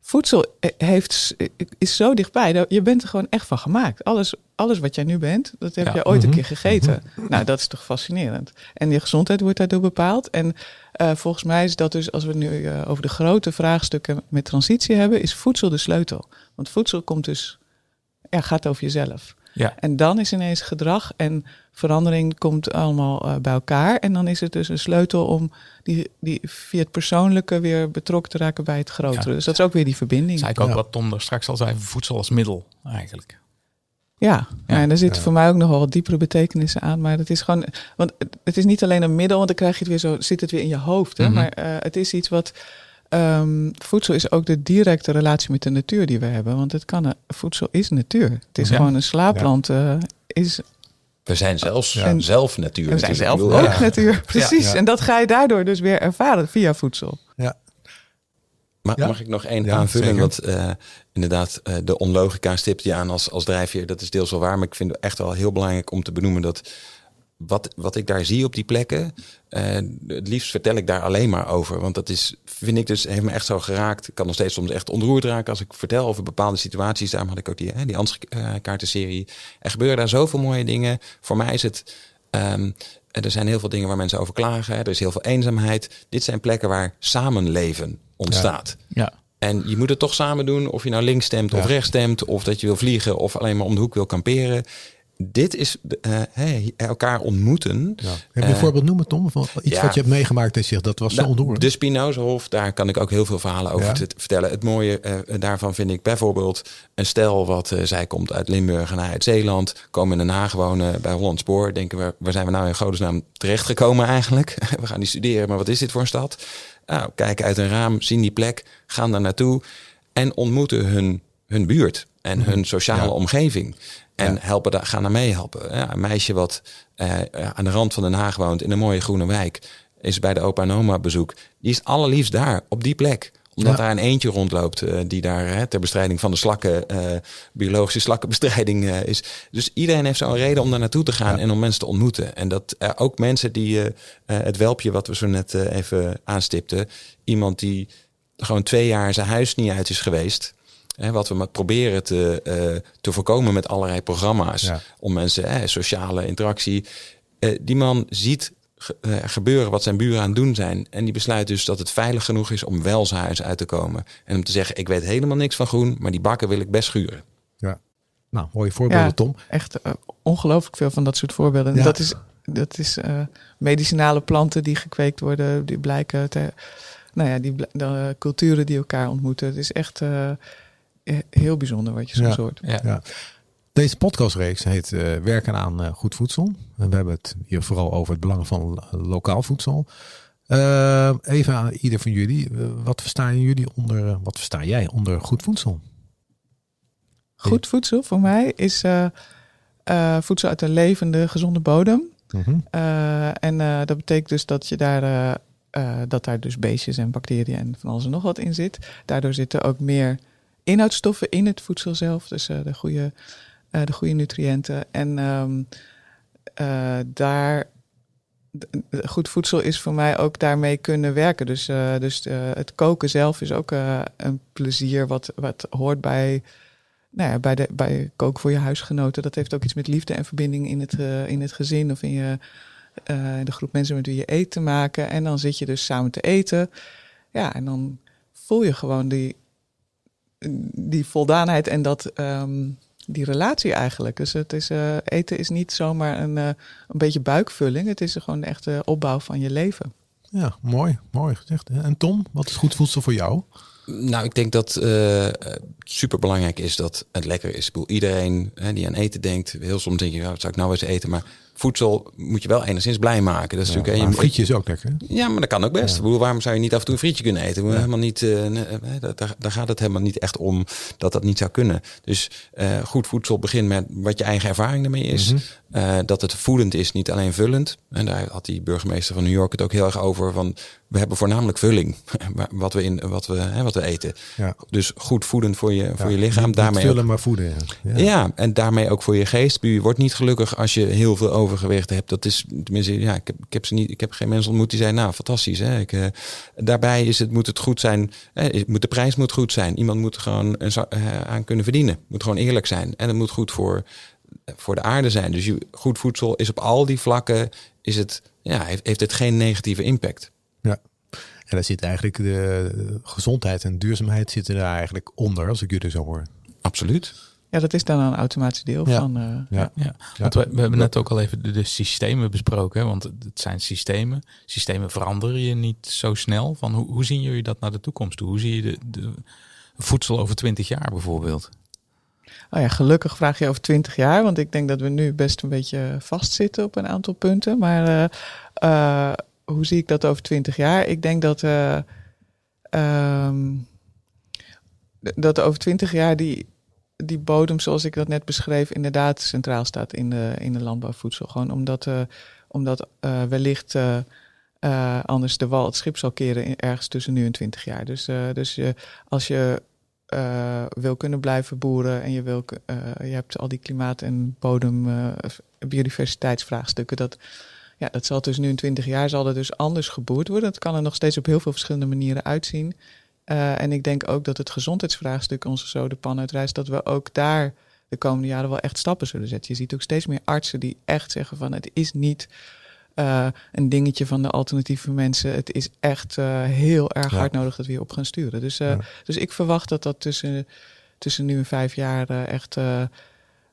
voedsel heeft, is zo dichtbij. Je bent er gewoon echt van gemaakt. Alles, alles wat jij nu bent, dat heb Ja. je ooit een Mhm. keer gegeten. Nou, dat is toch fascinerend. En je gezondheid wordt daardoor bepaald. En eh, volgens mij is dat dus, als we nu eh, over de grote vraagstukken met transitie hebben, is voedsel de sleutel. Want voedsel komt dus, ja, gaat over jezelf. Ja. En dan is ineens gedrag en verandering komt allemaal eh, bij elkaar. En dan is het dus een sleutel om die, die via het persoonlijke weer betrokken te raken bij het grotere. Ja. Dus dat is ook weer die verbinding. Zei ik ook Ja. wat Tom er straks al zei, voedsel als middel eigenlijk. Ja, Ja. en daar zitten Ja. voor mij ook nog wel wat diepere betekenissen aan. Maar het is gewoon, want het- is niet alleen een middel, want dan krijg je het weer zo, zit het weer in je hoofd. Hè? Mhm. Maar eh, het is iets wat, ehm, voedsel is ook de directe relatie met de natuur die we hebben. Want het kan, een- voedsel is natuur. Het is Ja. gewoon een slaapplant. eh, is, We zijn zelfs zelf natuur. we zijn natuurlijk. zelf ook ja. natuur, precies. Ja. En dat ga je daardoor dus weer ervaren via voedsel. Ja. Mag ik nog één Ja, aanvulling? zeker. Want eh, inderdaad, eh, de onlogica stipt je aan als, als drijfveer. Dat is deels wel waar. Maar ik vind het echt wel heel belangrijk om te benoemen dat wat, wat ik daar zie op die plekken, eh, het liefst vertel ik daar alleen maar over. Want dat is, vind ik dus, heeft me echt zo geraakt. Ik kan nog steeds soms echt ontroerd raken als ik vertel over bepaalde situaties. Daarom had ik ook die, hè, die Ansichtkaartenserie. Er gebeuren daar zoveel mooie dingen. Voor mij is het... ehm, er zijn heel veel dingen waar mensen over klagen. Er is heel veel eenzaamheid. Dit zijn plekken waar samenleven ontstaat. Ja. En je moet het toch samen doen, of je nou links stemt of Ja. rechts stemt, of dat je wil vliegen of alleen maar om de hoek wil kamperen. Dit is eh, hè, elkaar ontmoeten. Ja. Heb je een Eh, voorbeeld noemen, Tom? Van iets ja. wat je hebt meegemaakt je zegt dat was zo Nou, ontroerend. de Spinozahof, daar kan ik ook heel veel verhalen over Ja. te vertellen. Het mooie eh, daarvan vind ik bijvoorbeeld een stel wat eh, zij komt uit Limburg en hij uit Zeeland. Komen in Den Haag wonen bij Holland Spoor. Denken we, waar zijn we nou in godesnaam terechtgekomen eigenlijk? we gaan die studeren, maar wat is dit voor een stad? Nou, kijken uit een raam, zien die plek, gaan daar naartoe en ontmoeten hun, hun buurt en hun sociale Ja. omgeving. En Ja. helpen daar, gaan daar meehelpen. Ja, een meisje wat eh, aan de rand van Den Haag woont in een mooie groene wijk, is bij de opa en oma bezoek. Die is allerliefst daar, op die plek omdat Ja. daar een eentje rondloopt eh, die daar hè, ter bestrijding van de slakken, eh, biologische slakkenbestrijding eh, is. Dus iedereen heeft zo'n reden om daar naartoe te gaan Ja. en om mensen te ontmoeten. En dat ook mensen die het welpje wat we zo net even aanstipten, iemand die gewoon twee jaar zijn huis niet uit is geweest. Hè, wat we maar proberen te, te voorkomen met allerlei programma's. Ja. Om mensen, hè, sociale interactie. Die man ziet gebeuren wat zijn buren aan het doen zijn. En die besluit dus dat het veilig genoeg is om wel zijn huis uit te komen. En om te zeggen, ik weet helemaal niks van groen, maar die bakken wil ik best schuren. Ja. Nou, mooie voorbeelden, Ja. Tom. Echt eh, ongelooflijk veel van dat soort voorbeelden. Ja. Dat is, dat is eh, medicinale planten die gekweekt worden, die blijken te, nou ja, die de culturen die elkaar ontmoeten. Het is echt eh, eh, heel bijzonder wat je soms Ja. hoort. Ja. Deze podcastreeks heet eh, Werken aan eh, goed voedsel. En we hebben het hier vooral over het belang van lo- lokaal voedsel. Eh, even aan ieder van jullie. wat verstaan jullie onder, wat versta jij onder goed voedsel? Goed voedsel voor mij is voedsel uit een levende, gezonde bodem. Mhm. En dat betekent dus dat je daar, dat daar dus beestjes en bacteriën en van alles en nog wat in zit. Daardoor zitten ook meer inhoudstoffen in het voedsel zelf, dus de, goede, eh, de goede nutriënten. En ehm, eh, daar, goed voedsel is voor mij ook daarmee kunnen werken. Dus, eh, dus het koken zelf is ook een plezier wat, wat hoort bij nou ja, bij, de, bij koken voor je huisgenoten, dat heeft ook iets met liefde en verbinding in het, in het gezin of in je, de groep mensen met wie je eet te maken. En dan zit je dus samen te eten. Ja, en dan voel je gewoon die, die voldaanheid en dat, ehm, die relatie eigenlijk. Dus het is, eh, eten is niet zomaar een, eh, een beetje buikvulling. Het is gewoon de echte opbouw van je leven. Ja, mooi. Mooi gezegd. En Tom, wat is goed voedsel voor jou? Nou, ik denk dat uh, super belangrijk is dat het lekker is. Ik bedoel, iedereen hè, die aan eten denkt, heel soms denk je, wat zou ik nou eens eten? Maar voedsel moet je wel enigszins blij maken. Dat is Ja, natuurlijk, je- frietje is ook lekker. Ja, maar dat kan ook best. Ja. Bedoel, waarom zou je niet af en toe een frietje kunnen eten? We Helemaal niet, eh, nee, eh, daar, daar- daar gaat het helemaal niet echt om dat dat niet zou kunnen. Dus eh, goed voedsel begint met wat je eigen ervaring ermee is. Mhm. Eh, dat het voedend is, niet alleen vullend. En daar had die burgemeester van New York het ook heel erg over. Van, we hebben voornamelijk vulling, wat we, in, wat we, hè, wat we eten. Ja. Dus goed voedend voor je, voor je lichaam. niet- daarmee niet ook vullen, maar voeden. Ja. ja. en daarmee ook voor je geest. Je wordt niet gelukkig als je heel veel overgewicht hebt. Dat is tenminste, ja, ik heb, ik heb ze niet. Ik heb geen mensen ontmoet die zeiden, nou, fantastisch. Hè? Ik, uh, daarbij is het, moet het goed zijn. Eh, moet, de prijs moet goed zijn. Iemand moet gewoon een, uh, aan kunnen verdienen. Moet gewoon eerlijk zijn. En het moet goed voor, voor de aarde zijn. Dus je, goed voedsel is op al die vlakken. Is het, ja, heeft, heeft het geen negatieve impact. Ja. En daar zit eigenlijk de gezondheid en duurzaamheid zitten daar eigenlijk onder, als ik jullie zo hoor. Absoluut. Ja, dat is dan een automatisch deel Ja. van. eh, Ja, ja. Want we, we hebben net ook al even de, de systemen besproken. hè, Want het zijn systemen. Systemen veranderen je niet zo snel. Van hoe, hoe zien jullie dat naar de toekomst toe? Hoe zie je de, de voedsel over twintig jaar bijvoorbeeld? Oh ja, gelukkig vraag je over 20 jaar, want ik denk dat we nu best een beetje vastzitten op een aantal punten. Maar eh, eh, hoe zie ik dat over 20 jaar? Ik denk dat, eh, ehm, dat over 20 jaar die, die bodem, zoals ik dat net beschreef, inderdaad centraal staat in de, in de landbouwvoedsel. Gewoon omdat, omdat wellicht anders de wal het schip zal keren in, ergens tussen nu en 20 jaar. Dus, dus je, als je eh, wil kunnen blijven boeren en je, wil, eh, je hebt al die klimaat- en bodem, eh, biodiversiteitsvraagstukken. Dat, ja, dat zal tussen nu en 20 jaar zal dus anders geboerd worden. Dat kan er nog steeds op heel veel verschillende manieren uitzien. En ik denk ook dat het gezondheidsvraagstuk onze zo de pan uitrijst, dat we ook daar de komende jaren wel echt stappen zullen zetten. Je ziet ook steeds meer artsen die echt zeggen van het is niet eh, een dingetje van de alternatieve mensen. Het is echt eh, heel erg Ja. hard nodig dat we hierop gaan sturen. Dus, eh, Ja. dus ik verwacht dat dat tussen, tussen nu en vijf jaar echt.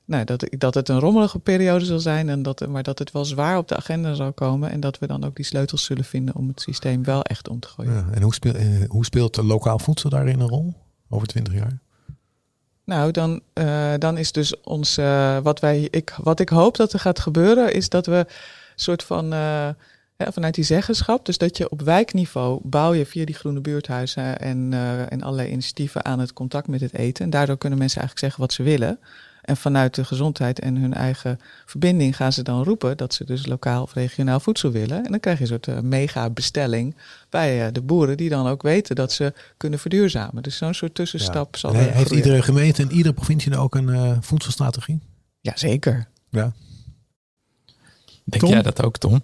nou, dat, dat het een rommelige periode zal zijn, en dat, maar dat het wel zwaar op de agenda zal komen. En dat we dan ook die sleutels zullen vinden om het systeem wel echt om te gooien. Ja. En hoe speelt, hoe speelt lokaal voedsel daarin een rol over 20 jaar? Nou, dan, dan is dus ons. wat, wij, ik, wat ik hoop dat er gaat gebeuren, is dat we soort van. ja, vanuit die zeggenschap, dus dat je op wijkniveau bouw je via die groene buurthuizen en, eh, en allerlei initiatieven aan het contact met het eten. En daardoor kunnen mensen eigenlijk zeggen wat ze willen. En vanuit de gezondheid en hun eigen verbinding gaan ze dan roepen dat ze dus lokaal of regionaal voedsel willen. En dan krijg je een soort eh, mega bestelling bij de boeren die dan ook weten dat ze kunnen verduurzamen. Dus zo'n soort tussenstap zal he- heeft iedere gemeente en iedere provincie nou ook een eh, voedselstrategie? Jazeker. Ja. Denk Tom? jij dat ook, Tom?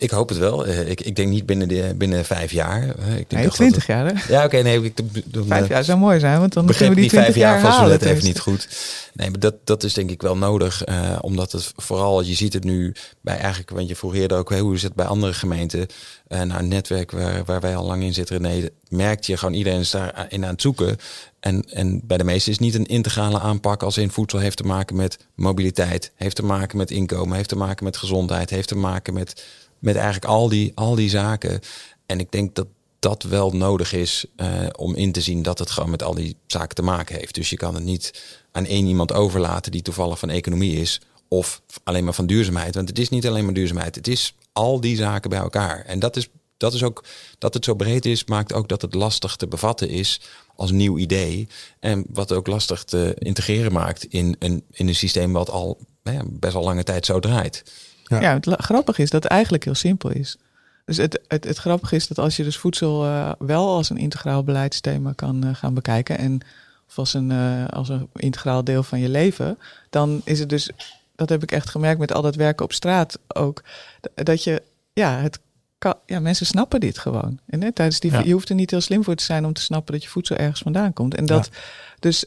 Ik hoop het wel. Eh, ik, ik denk niet binnen, de, binnen vijf jaar. Ik denk Nee, 20 jaar hè? Ja, oké. nee, ik, dan, Vijf eh, jaar zou mooi zijn, want dan begreep kunnen we die die 20 vijf jaar jaar vast halen. net even tenminste. niet goed. Nee, maar dat, dat is denk ik wel nodig. eh, omdat het vooral, je ziet het nu bij eigenlijk, want je vroeg eerder ook, hoe is het bij andere gemeenten? Eh nou, een netwerk waar, waar wij al lang in zitten, René, merkt je gewoon iedereen is daarin aan het zoeken. En, en bij de meesten is niet een integrale aanpak als in voedsel heeft te maken met mobiliteit, heeft te maken met inkomen, heeft te maken met gezondheid, heeft te maken met, met eigenlijk al die, al die zaken. En ik denk dat dat wel nodig is eh, om in te zien dat het gewoon met al die zaken te maken heeft. Dus je kan het niet aan één iemand overlaten die toevallig van economie is. Of alleen maar van duurzaamheid. Want het is niet alleen maar duurzaamheid. Het is al die zaken bij elkaar. En dat is, dat is ook dat het zo breed is, maakt ook dat het lastig te bevatten is als nieuw idee. En wat ook lastig te integreren maakt in een, in een systeem wat al best wel lange tijd zo draait. Ja. Ja, het grappige is dat het eigenlijk heel simpel is. Dus het, het, het grappige is dat als je dus voedsel eh, wel als een integraal beleidsthema kan eh, gaan bekijken en of als een, eh, als een integraal deel van je leven, dan is het dus, dat heb ik echt gemerkt met al dat werken op straat ook, dat je, ja, het kan, ja, mensen snappen dit gewoon. En hè, tijdens die, Ja. je hoeft er niet heel slim voor te zijn om te snappen dat je voedsel ergens vandaan komt. En dat, dus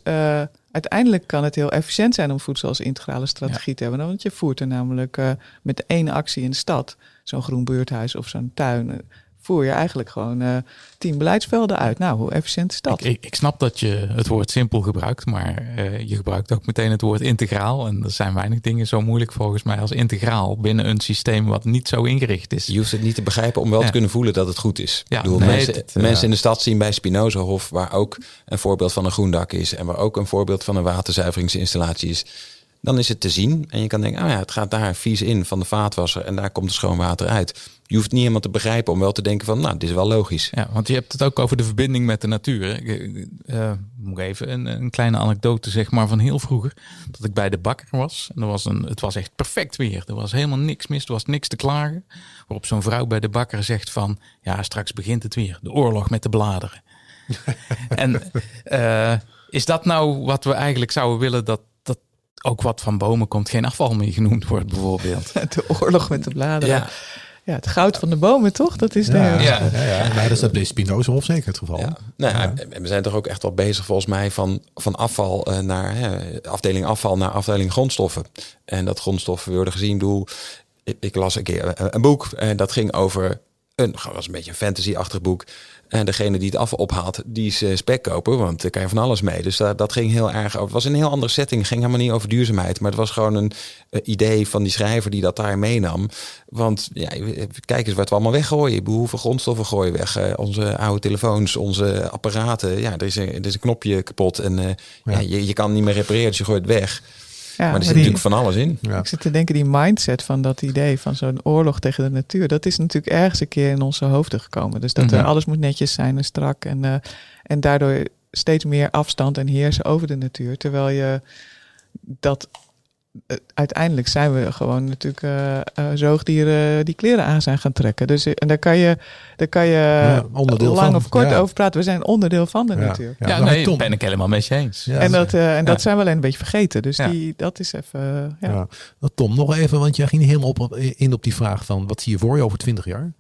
uiteindelijk kan het heel efficiënt zijn om voedsel als integrale strategie te hebben. Want je voert er namelijk eh, met één actie in de stad, zo'n groen buurthuis of zo'n tuin, eh, voer je eigenlijk gewoon eh, tien beleidsvelden uit. Nou, hoe efficiënt is dat? Ik, ik, ik snap dat je het woord simpel gebruikt, maar eh, je gebruikt ook meteen het woord integraal. En er zijn weinig dingen zo moeilijk volgens mij als integraal binnen een systeem wat niet zo ingericht is. Je hoeft het niet te begrijpen om wel Ja. te kunnen voelen dat het goed is. Ja, ik bedoel, nee, mensen, het, eh, mensen in de stad zien bij Spinozahof, waar ook een voorbeeld van een groen dak is en waar ook een voorbeeld van een waterzuiveringsinstallatie is. Dan is het te zien en je kan denken, oh ja, het gaat daar vies in van de vaatwasser en daar komt het schoon water uit. Je hoeft niet helemaal te begrijpen om wel te denken van, nou, dit is wel logisch. Ja, want je hebt het ook over de verbinding met de natuur. Ik, eh, moet ik even een, een kleine anekdote zeg maar van heel vroeger. Dat ik bij de bakker was. En er was een, het was echt perfect weer. Er was helemaal niks mis. Er was niks te klagen. Waarop zo'n vrouw bij de bakker zegt van... Ja, straks begint het weer. De oorlog met de bladeren. en eh, is dat nou wat we eigenlijk zouden willen... dat ook wat van bomen komt geen afval meer genoemd wordt, bijvoorbeeld. De oorlog met de bladeren. Ja. Ja, het goud van de bomen, toch? Dat is de... Ja, Ja. ja. dat is bij Spinoza zeker het geval. Ja. Nou, We zijn toch ook echt wel bezig volgens mij van, van afval eh, naar hè, afdeling afval naar afdeling grondstoffen. En dat grondstoffen worden gezien. Bedoel, ik, ik las een keer een, een boek en dat ging over een, was een beetje een fantasy-achtig boek. En degene die het afval ophaalt, die is eh, spek kopen, want daar kan je van alles mee. Dus dat, dat ging heel erg over. Het was een heel andere setting. Het ging helemaal niet over duurzaamheid. Maar het was gewoon een eh, idee van die schrijver die dat daar meenam. Want ja, kijk eens wat we allemaal weggooien. Hoeveel grondstoffen gooien we weg? Eh, onze oude telefoons, onze apparaten. Ja, er is een, er is een knopje kapot en eh, ja. je, je kan niet meer repareren, dus je gooit het weg. Ja, maar er zit die- natuurlijk van alles in. Ja. Ik zit te denken, die mindset van dat idee van zo'n oorlog tegen de natuur, dat is natuurlijk ergens een keer in onze hoofden gekomen. Dus dat Mhm. er alles moet netjes zijn en strak en, eh, en daardoor steeds meer afstand en heersen over de natuur. Terwijl je dat eh, uiteindelijk zijn we gewoon natuurlijk eh, eh, zoogdieren die kleren aan zijn gaan trekken. Dus eh, en daar kan je, daar kan je Ja, onderdeel lang van, of kort ja. over praten. We zijn onderdeel van de Ja. natuur. ja, nee, Tom- ben ik helemaal met je eens. Ja, En, dat, eh, en dat zijn we alleen een beetje vergeten. Dus Ja. die, dat is even. eh, ja. Ja. Nou, Tom, nog even, want jij ging niet helemaal op, in op die vraag van wat zie je voor je over 20 jaar?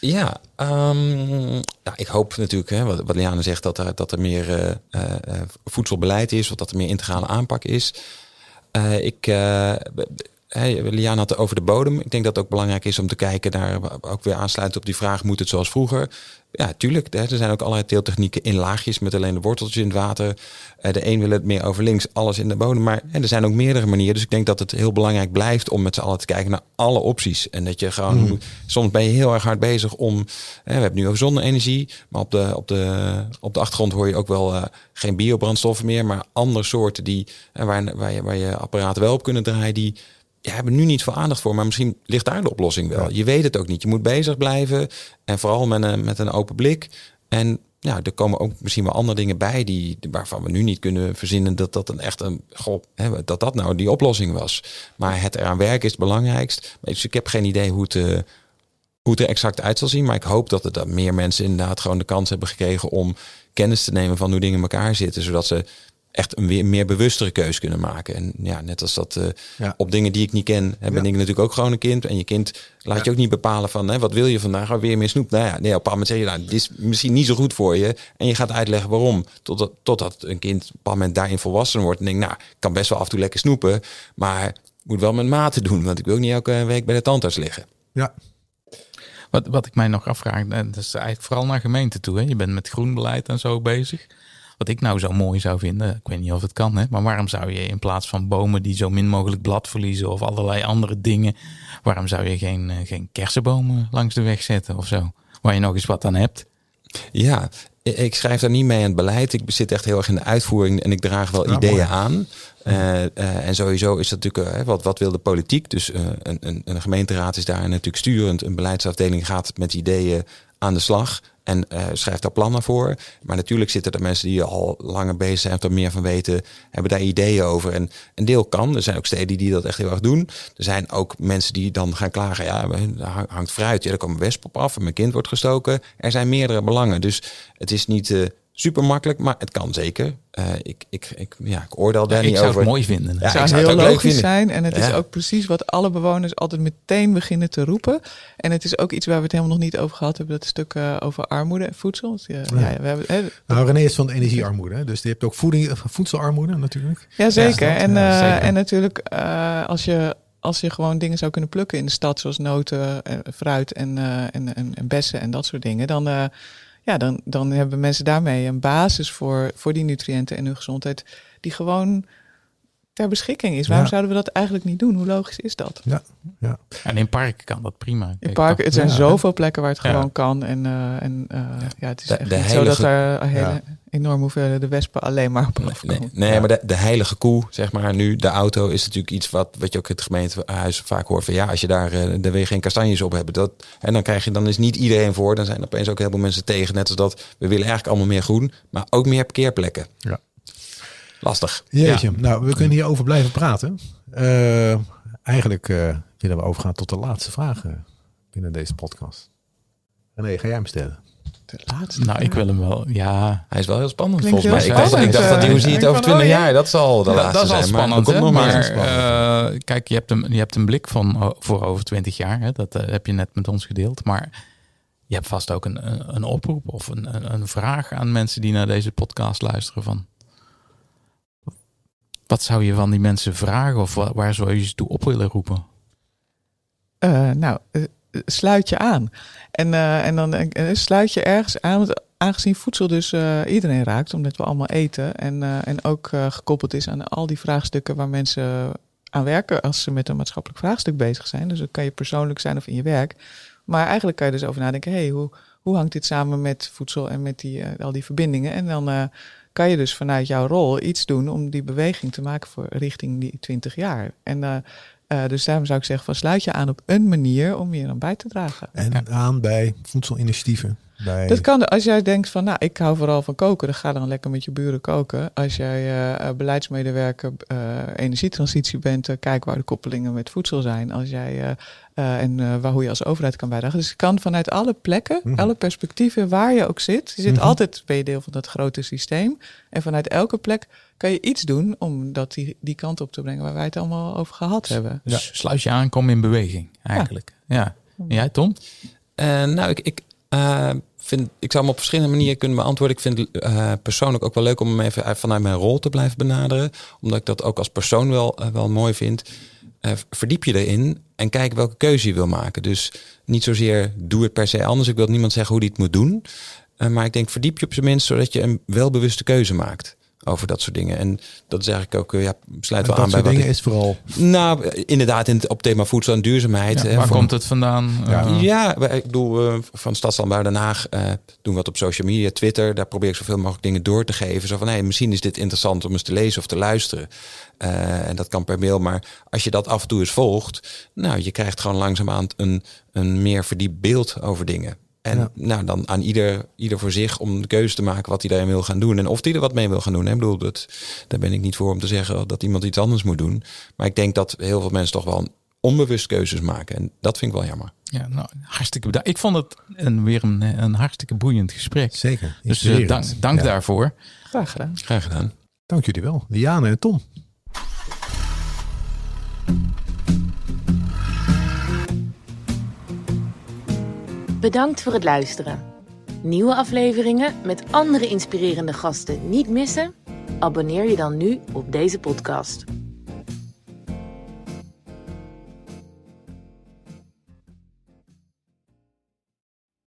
Ja, ehm, nou, ik hoop natuurlijk, hè, wat, wat Liane zegt, dat er, dat er meer eh, eh, eh, voedselbeleid is, of dat er meer integrale aanpak is. Eh, ik, eh, hè, Liane had het over de bodem. Ik denk dat het ook belangrijk is om te kijken naar, ook weer aansluitend op die vraag, moet het zoals vroeger? Ja, tuurlijk. Er zijn ook allerlei teeltechnieken in laagjes met alleen de worteltjes in het water. Eh, de een wil het meer over links, alles in de bodem. Maar er zijn ook meerdere manieren. Dus ik denk dat het heel belangrijk blijft om met z'n allen te kijken naar alle opties. En dat je gewoon, moet- soms ben je heel erg hard bezig om, hè, we hebben nu over zonne-energie. Maar op de, op, de, op de achtergrond hoor je ook wel eh, geen biobrandstoffen meer. Maar andere soorten die, hè, waar, waar, je, waar je apparaten wel op kunnen draaien. Die ja, hebben nu niet veel aandacht voor. Maar misschien ligt daar de oplossing wel. Ja. Je weet het ook niet. Je moet bezig blijven. En vooral met een, met een open blik. En ja, er komen ook misschien wel andere dingen bij die, waarvan we nu niet kunnen verzinnen dat dat een echt een, goh, hè, dat dat nou die oplossing was. Maar het eraan werken is het belangrijkst. Dus ik heb geen idee hoe het, eh, hoe het er exact uit zal zien. Maar ik hoop dat er dan meer mensen inderdaad gewoon de kans hebben gekregen om kennis te nemen van hoe dingen in elkaar zitten. Zodat ze echt een weer meer bewustere keus kunnen maken. En ja, net als dat eh, Ja. op dingen die ik niet ken, hè, ben Ja. ik natuurlijk ook gewoon een kind. En je kind laat je ook niet bepalen van, hè, wat wil je vandaag? Oh, weer meer snoep. Nou ja, nee, op een bepaald moment zeg je, nou, dit is misschien niet zo goed voor je. En je gaat uitleggen waarom. Totdat, totdat een kind op een bepaald moment daarin volwassen wordt. En denkt, nou, ik kan best wel af en toe lekker snoepen. Maar ik moet wel met mate doen. Want ik wil ook niet elke week bij de tandarts liggen. Ja, Wat, wat ik mij nog afvraag, en dat is eigenlijk vooral naar gemeente toe. Hè? Je bent met groenbeleid en zo bezig. Wat ik nou zo mooi zou vinden, ik weet niet of het kan, hè, maar waarom zou je in plaats van bomen die zo min mogelijk blad verliezen of allerlei andere dingen, waarom zou je geen, eh, geen kersenbomen langs de weg zetten of zo? Waar je nog eens wat aan hebt. Ja, ik schrijf daar niet mee aan het beleid. Ik zit echt heel erg in de uitvoering en ik draag wel Ja, ideeën mooi. aan. Eh, eh, en sowieso is dat natuurlijk, wat, wat wil de politiek? Dus een, een, een gemeenteraad is daar natuurlijk sturend. Een beleidsafdeling gaat met ideeën aan de slag en eh, schrijft daar plannen voor. Maar natuurlijk zitten er mensen die al langer bezig zijn, er meer van weten, hebben daar ideeën over. En een deel kan. Er zijn ook steden die dat echt heel erg doen. Er zijn ook mensen die dan gaan klagen. Ja, hangt fruit. Ja, daar komen wespen op af en mijn kind wordt gestoken. Er zijn meerdere belangen. Dus het is niet eh, super makkelijk, maar het kan zeker. Eh, ik, ik, ik, ja, ik oordeel daar ik niet zou over. het mooi vinden. Ja, zou ik zou het heel logisch vinden. zijn. En het is ook precies wat alle bewoners altijd meteen beginnen te roepen. En het is ook iets waar we het helemaal nog niet over gehad hebben. Dat stuk eh, over armoede en voedsel. Dus, ja, ja, we hebben, hè, nou René is van energiearmoede, hè? dus je hebt ook voeding, voedselarmoede natuurlijk. ja, zeker. Ja, en, ja, eh, zeker. en natuurlijk eh, als, je, als je gewoon dingen zou kunnen plukken in de stad. Zoals noten, eh, fruit en, eh, en, en, en bessen en dat soort dingen. Dan, eh, ja, dan, dan hebben mensen daarmee een basis voor, voor die nutriënten en hun gezondheid. Die gewoon ter beschikking is. Waarom Ja. zouden we dat eigenlijk niet doen? Hoe logisch is dat? Ja, ja. En in parken kan dat prima. In parken, het zijn Ja. zoveel plekken waar het Ja. gewoon kan. En, eh, en eh, ja, het is De- echt de niet zo dat er een hele Ja. enorme hoeveelheden de wespen alleen maar op Nee, afkomen. nee, nee, maar de, de heilige koe, zeg maar nu, de auto is natuurlijk iets wat, wat je ook in het gemeentehuis vaak hoort van ja, als je daar, eh, daar wil je geen kastanjes op hebben. Dat, en dan krijg je, dan is niet iedereen voor, dan zijn er opeens ook heel veel mensen tegen. Net als dat, we willen eigenlijk allemaal meer groen, maar ook meer parkeerplekken. Ja. Lastig. Jeetje, nou we kunnen hierover blijven praten. Eh, eigenlijk eh, willen we overgaan tot de laatste vragen binnen deze podcast. René, ga jij hem stellen? De laatste. Nou, ik wil hem wel. Ja, Hij is wel heel spannend Klinkt volgens mij. Ik, dacht- ik dacht dat hoe zie je het Ik over van, 20 oh ja. jaar. Dat zal de Ja, laatste dat is al zijn. spannend. maar hè? komt nog maar maar. eh, kijk, je hebt, een, je hebt een blik van voor over 20 jaar. Hè? Dat eh, heb je net met ons gedeeld. Maar je hebt vast ook een, een, een oproep of een, een, een vraag aan mensen die naar deze podcast luisteren. Van, wat zou je van die mensen vragen of wa- waar zou je ze toe op willen roepen? Eh, nou, eh, sluit je aan. En, eh, en dan eh, sluit je ergens aan, aangezien voedsel dus eh, iedereen raakt, omdat we allemaal eten. En, eh, en ook eh, gekoppeld is aan al die vraagstukken waar mensen aan werken als ze met een maatschappelijk vraagstuk bezig zijn. Dus dat kan je persoonlijk zijn of in je werk. Maar eigenlijk kan je dus over nadenken, hey, hoe, hoe hangt dit samen met voedsel en met die, eh, al die verbindingen? En dan eh, kan je dus vanuit jouw rol iets doen om die beweging te maken voor richting die 20 jaar. En eh, eh, dus daarom zou ik zeggen, van sluit je aan op een manier om je dan bij te dragen. En aan bij voedselinitiatieven. Bij... Dat kan als jij denkt van, nou, ik hou vooral van koken, dan ga dan lekker met je buren koken. Als jij eh, eh, beleidsmedewerker eh, energietransitie bent, kijk waar de koppelingen met voedsel zijn. Als jij eh, eh, en eh, waar hoe je als overheid kan bijdragen. Dus je kan vanuit alle plekken, Mhm. alle perspectieven waar je ook zit. Je zit Mhm. altijd ben je deel van dat grote systeem. En vanuit elke plek kan je iets doen om dat die, die kant op te brengen waar wij het allemaal over gehad hebben. Dus sluit je aan, kom in beweging eigenlijk. Ja. En jij Tom? Eh, nou, ik, ik vind, ik zou hem op verschillende manieren kunnen beantwoorden. Ik vind het eh, persoonlijk ook wel leuk om hem even vanuit mijn rol te blijven benaderen. Omdat ik dat ook als persoon wel, eh, wel mooi vind. Eh, verdiep je erin en kijk welke keuze je wil maken. Dus niet zozeer doe het per se anders. Ik wil niemand zeggen hoe die het moet doen. Maar ik denk verdiep je op zijn minst zodat je een welbewuste keuze maakt over dat soort dingen. En dat is eigenlijk ook, eh, ja, sluit wel aan bij soort wat dingen ik... is vooral... Nou, eh, inderdaad, in het, op thema voedsel en duurzaamheid. Ja, hè, waar voor- komt het vandaan? Ja. Ja, wij- ik bedoel, eh, van Stadslandbouw Den Haag eh, doen we wat op social media, Twitter. Daar probeer ik zoveel mogelijk dingen door te geven. Zo van, hey, misschien is dit interessant om eens te lezen of te luisteren. Eh, en dat kan per mail. Maar als je dat af en toe eens volgt, nou, je krijgt gewoon langzaamaan een, een meer verdiept beeld over dingen. En Ja. nou, dan aan ieder, ieder voor zich om de keuze te maken wat hij daarin wil gaan doen. En of hij er wat mee wil gaan doen. hè. Ik bedoel, dat, daar ben ik niet voor om te zeggen dat iemand iets anders moet doen. Maar ik denk dat heel veel mensen toch wel onbewust keuzes maken. En dat vind ik wel jammer. Ja, nou, hartstikke bedankt. Ik vond het een, weer een, een hartstikke boeiend gesprek. Zeker. Dus eh, dank, dank Ja. daarvoor. Graag gedaan. Graag gedaan. Dank jullie wel. Liane en Tom. Bedankt voor het luisteren. Nieuwe afleveringen met andere inspirerende gasten niet missen? Abonneer je dan nu op deze podcast.